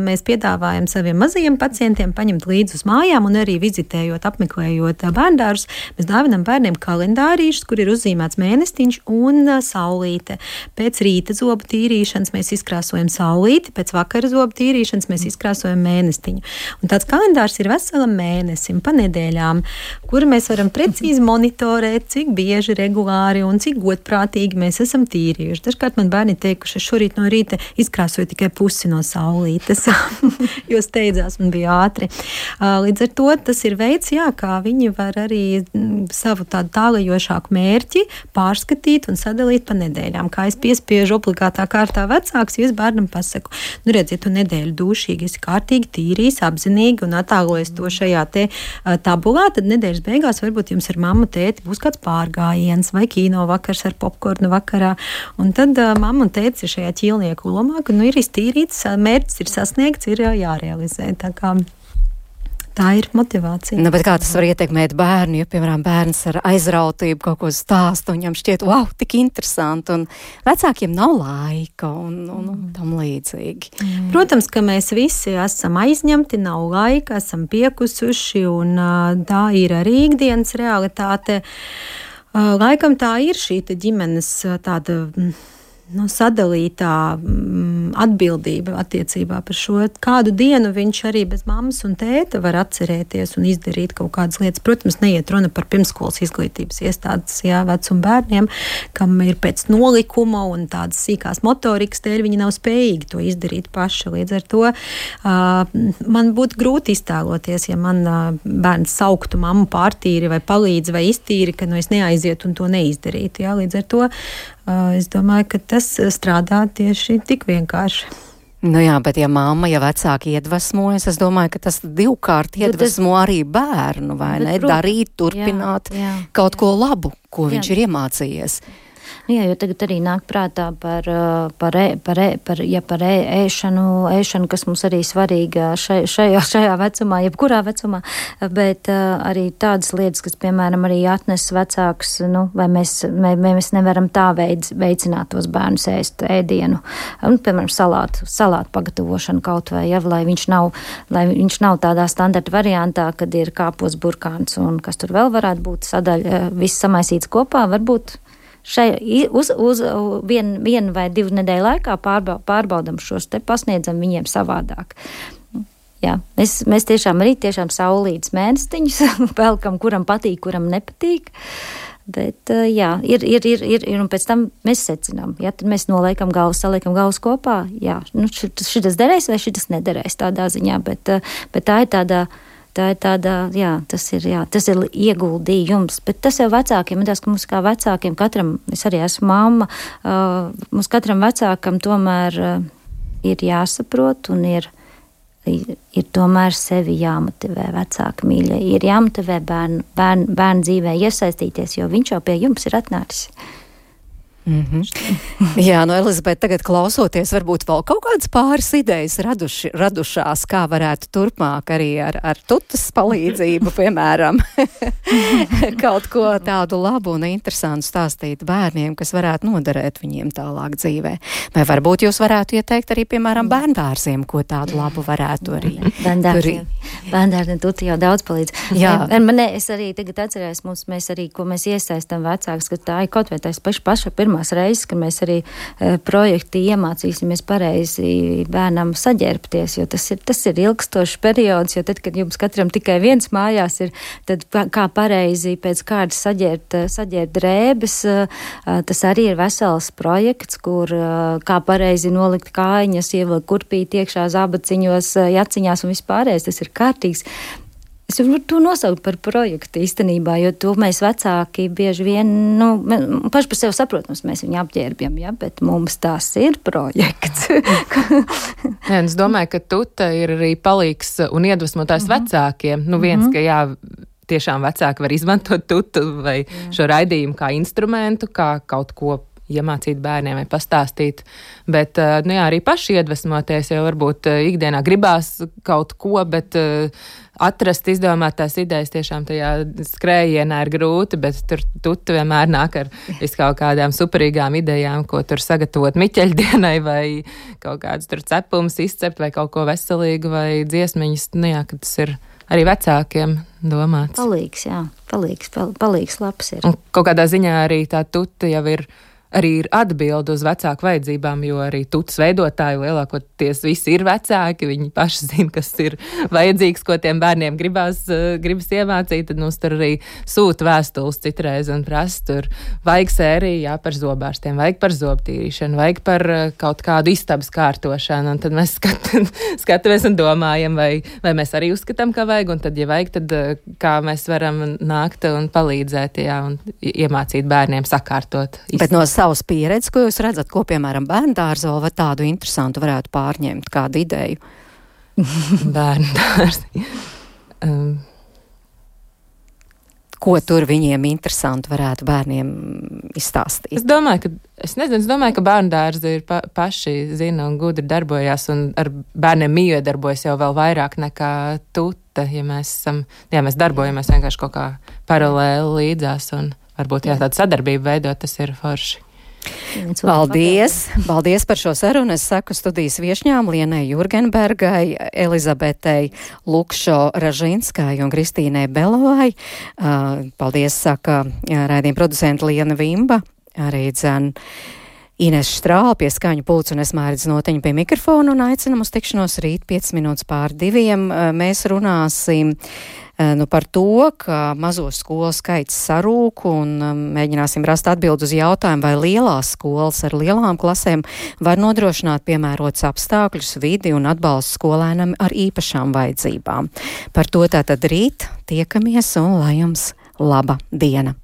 mēs piedāvājam saviem mazajiem pacientiem paņemt līdzi uz mājām un arī vizitējot, apmeklējot bērndārus. Mēs dāvinām bērniem kalendārīšus, kur ir uzzīmēts mēnestiņš un saulīte. Pēc rīta zobu tīrīšanas mēs izkrāsojam saulīti, pēc vakara zobu tīrīšanas mēs izkrāsojam mēnestiņu. Un tāds kalendārs ir veselam mēnesim, pa nedēļām, kur mēs varam precīzi monitorēt, cik bieži, regulāri un cik godprātīgi mēs esam tīrījuši. Dažkārt man bērni teikuši, es šorīt no rīta izkrāsoju tikai pusi no saulītes, jo steidzās un bija ātri. Līdz ar to tas ir veids, jā, kā viņi var arī savu tādu tālajošāku mērķi pārskatīt un sadalīt pa nedēļām. Kā es piespiežu obligātā kārtā vecāks, jo es bērnam pasaku, nu redz, ja tu nedēļu dušīgi esi kārtīgi tīrījis, apzinīgi un atālojies to šajā te ā, tabulā, tad nedēļas beigās varbūt jums ar mammu tēti būs kāds pārgājiens vai kino vakars ar popkornu vakarā. Un tad uh, mamma un tētis ir šajā ķīlnieku lomā, ka nu, ir iztīrīts, mērķis ir sasniegts, ir jārealizē. Tā kā Tā ir motivācija. Nu, bet kā tas var ietekmēt bērnu, ja, piemēram, bērns ar aizrautību kaut ko stāsta, un viņam šķiet, wow, tik interesanti, un vecākiem nav laika, un, un, un tam līdzīgi. Protams, ka mēs visi esam aizņemti, nav laika, esam piekusuši, un tā ir arī ikdienas realitāte. Laikam tā ir šī ģimenes tāda. Nu, sadalītā mm, atbildība attiecībā par šo, kādu dienu viņš arī bez mammas un tēta var atcerēties un izdarīt kaut kādas lietas. Protams, neiet runa par pirmskolas izglītības iestādes jā, vecuma bērniem, kam ir pēc nolikuma un tādas sīkās motorikas dēļ viņi nav spējīgi to izdarīt paši. Līdz ar to uh, man būtu grūti iztēloties, ja man uh, bērns sauktu mammu pārtīri vai palīdzi vai iztīri, ka nu, es neaizietu un to neizdarītu. Jā. Līdz ar to es domāju, ka tas strādā tieši tik vienkārši. Nu jā, bet ja mamma, ja vecāki iedvesmojas, es domāju, ka tas divkārt Bet tas- iedvesmo arī bērnu, vai Bet, ne? protams, Darīt, turpināt jā, jā. kaut ko labu, ko Jā. viņš ir iemācījies. Nu Jā, jo tagad arī nāk prātā par, par, ē- par, ē- par, ja par ē- ēšanu, ēšanu, kas mums arī svarīga šai, šajā, šajā vecumā, jebkurā vecumā, bet arī tādas lietas, kas, piemēram, arī atnes vecāks, nu, vai mēs, vai, vai mēs nevaram tā veids, veicināt tos bērnus ēst ēdienu, un, piemēram, salātu, salātu pagatavošanu kaut vai, ja, lai viņš nav, lai viņš nav tādā standarta variantā, kad ir kāpos burkāns un kas tur vēl varētu būt sadaļa, viss samaisīts kopā, varbūt šai, uz, uz vienu vien vai divu nedēļu laikā pārbau, pārbaudam šos te, pasniedzam viņiem savādāk. Jā, mēs, mēs tiešām arī tiešām saulītas mēnestiņus pelkam, kuram patīk, kuram nepatīk. Bet, jā, ir, ir, ir, ir, ir, un pēc tam mēs secinām, ja tad mēs noliekam galvas, saliekam galvas kopā, jā, nu, šis, derēs vai šis nederēs tādā ziņā, bet, bet tā ir tāda tā ir tāda, jā, tas ir, jā, tas ir ieguldījums, bet tas jau vecākiem, tās, ka mums kā vecākiem katram, es arī esmu mamma, uh, mums katram vecākam tomēr uh, ir jāsaprot un ir, ir, ir tomēr sevi jāmotivē vecāki mīļie, ir jāmotivē bērnu, bērnu, bērnu dzīvē iesaistīties, jo viņš jau pie jums ir atnācis. Mm -hmm. Jā, no Elizabete, tagad klausoties, varbūt vēl kaut kādas pāris idejas raduši, radušās, kā varētu turpmāk arī ar, ar tutas palīdzību, piemēram, kaut ko tādu labu un interesantu stāstīt bērniem, kas varētu noderēt viņiem tālāk dzīvē. Vai varbūt jūs varētu ieteikt arī, piemēram, bērndārziem, ko tādu labu varētu arī. Bērndārziem, bērndārziem tuta jau daudz palīdz. Jā. Man, es arī tagad atcerējos, mums, mēs arī, ko mēs iesaistam vecāks, ka tā ir kaut vai tās paša, paša pirmā pirmās reizes, kad mēs arī e, projekti iemācīsimies pareizi bērnam saģērbties, jo tas ir, tas ir ilgstošs periods, jo tad, kad jums katram tikai viens mājās ir, tad kā pareizi pēc kārtas saģērbt, saģērbt drēbes, e, e, tas arī ir vesels projekts, kur kā pareizi nolikt kājiņas, ievilkt kurpīt iekšā zābaciņos, jaciņās un vispārējais. Tas ir kārtīgs Es varu to nosaukt par projektu īstenībā, jo to mēs vecāki bieži vien, nu, paši par sevi saprotams, mēs viņu apģērbjam, ja, bet mums tas ir projekts. jā, es domāju, ka tuta ir arī palīgs un iedvesmotājs mm -hmm. vecākiem. Nu, viens, mm -hmm. ka jā, tiešām vecāki var izmantot tutu vai jā. šo raidījumu kā instrumentu, kā kaut ko iemācīt bērniem vai pastāstīt. Bet nu, jā, arī paši iedvesmoties, jo varbūt ikdienā gribās kaut ko, bet atrast izdomātās idejas tiešām tajā skrējienā ir grūti, bet tur tu vienmēr nāk ar kaut kādām superīgām idejām, ko tur sagatavot miķeļdienai vai kaut kādas tur cepumus izcept vai kaut ko veselīgu vai dziesmiņas. Nu jā, tas ir arī vecākiem domāts. Palīgs, jā, palīgs, pal, palīgs labs ir. Un kaut kādā ziņā arī tā tuta jau ir arī ir atbilde uz vecāku vajadzībām, jo arī tuts veidotāji lielākoties visi ir vecāki. Viņi paši zina, kas ir vajadzīgs, ko tiem bērniem gribās, uh, gribas iemācīt. Tad mums tur arī sūta vēstules citreiz un prasa, tur vajag sēriju jā, par zobārstiem, vajag par zobtīrīšanu, vajag par uh, kaut kādu istabas kārtošanu. Un tad mēs skat, skatāmies un domājam, vai, vai mēs arī uzskatām, ka vajag, un tad, ja vajag, tad uh, kā mēs varam nākt un palīdzēt, jā, un iemācīt bērniem sakārtot. Istabu. Bet no savas pieredzes, ko jūs redzat, ko, piemēram, bērndārza vēl vai tādu interesantu varētu pārņemt, kādu ideju? bērndārzi. um. Ko tur viņiem interesanti varētu bērniem izstāstīt? Es domāju, ka, es nezinu, es domāju, ka bērndārzi ir pa, paši zina un gudri darbojās, un ar bērniem mījo darbojas jau vēl vairāk nekā tuta, ja mēs esam, jā, mēs darbojamies vienkārši kaut kā paralēli līdzās, un varbūt jā, tāda sadarbība veidot, tas ir forši. Paldies! Paldies par šo sarunu. Es saku studijas viešņām Lienai Jurgenbergai, Elizabetei Lukšo Ražinskai un Kristīnai Belovai. Paldies, saka raidījuma producenta Liena Vimba, arī dzēn. Ines Strāla pie skaņu pulca un es mērķis noteņu pie mikrofona un aicinam uz tikšanos rīt 5 minūtes pār diviem. Mēs runāsim nu, par to, ka mazo skolu skaits sarūk un um, mēģināsim rast atbildi uz jautājumu, vai lielās skolas ar lielām klasēm var nodrošināt piemērots apstākļus, vidi un atbalstu skolēnam ar īpašām vajadzībām. Par to tātad rīt tiekamies un lai jums laba diena!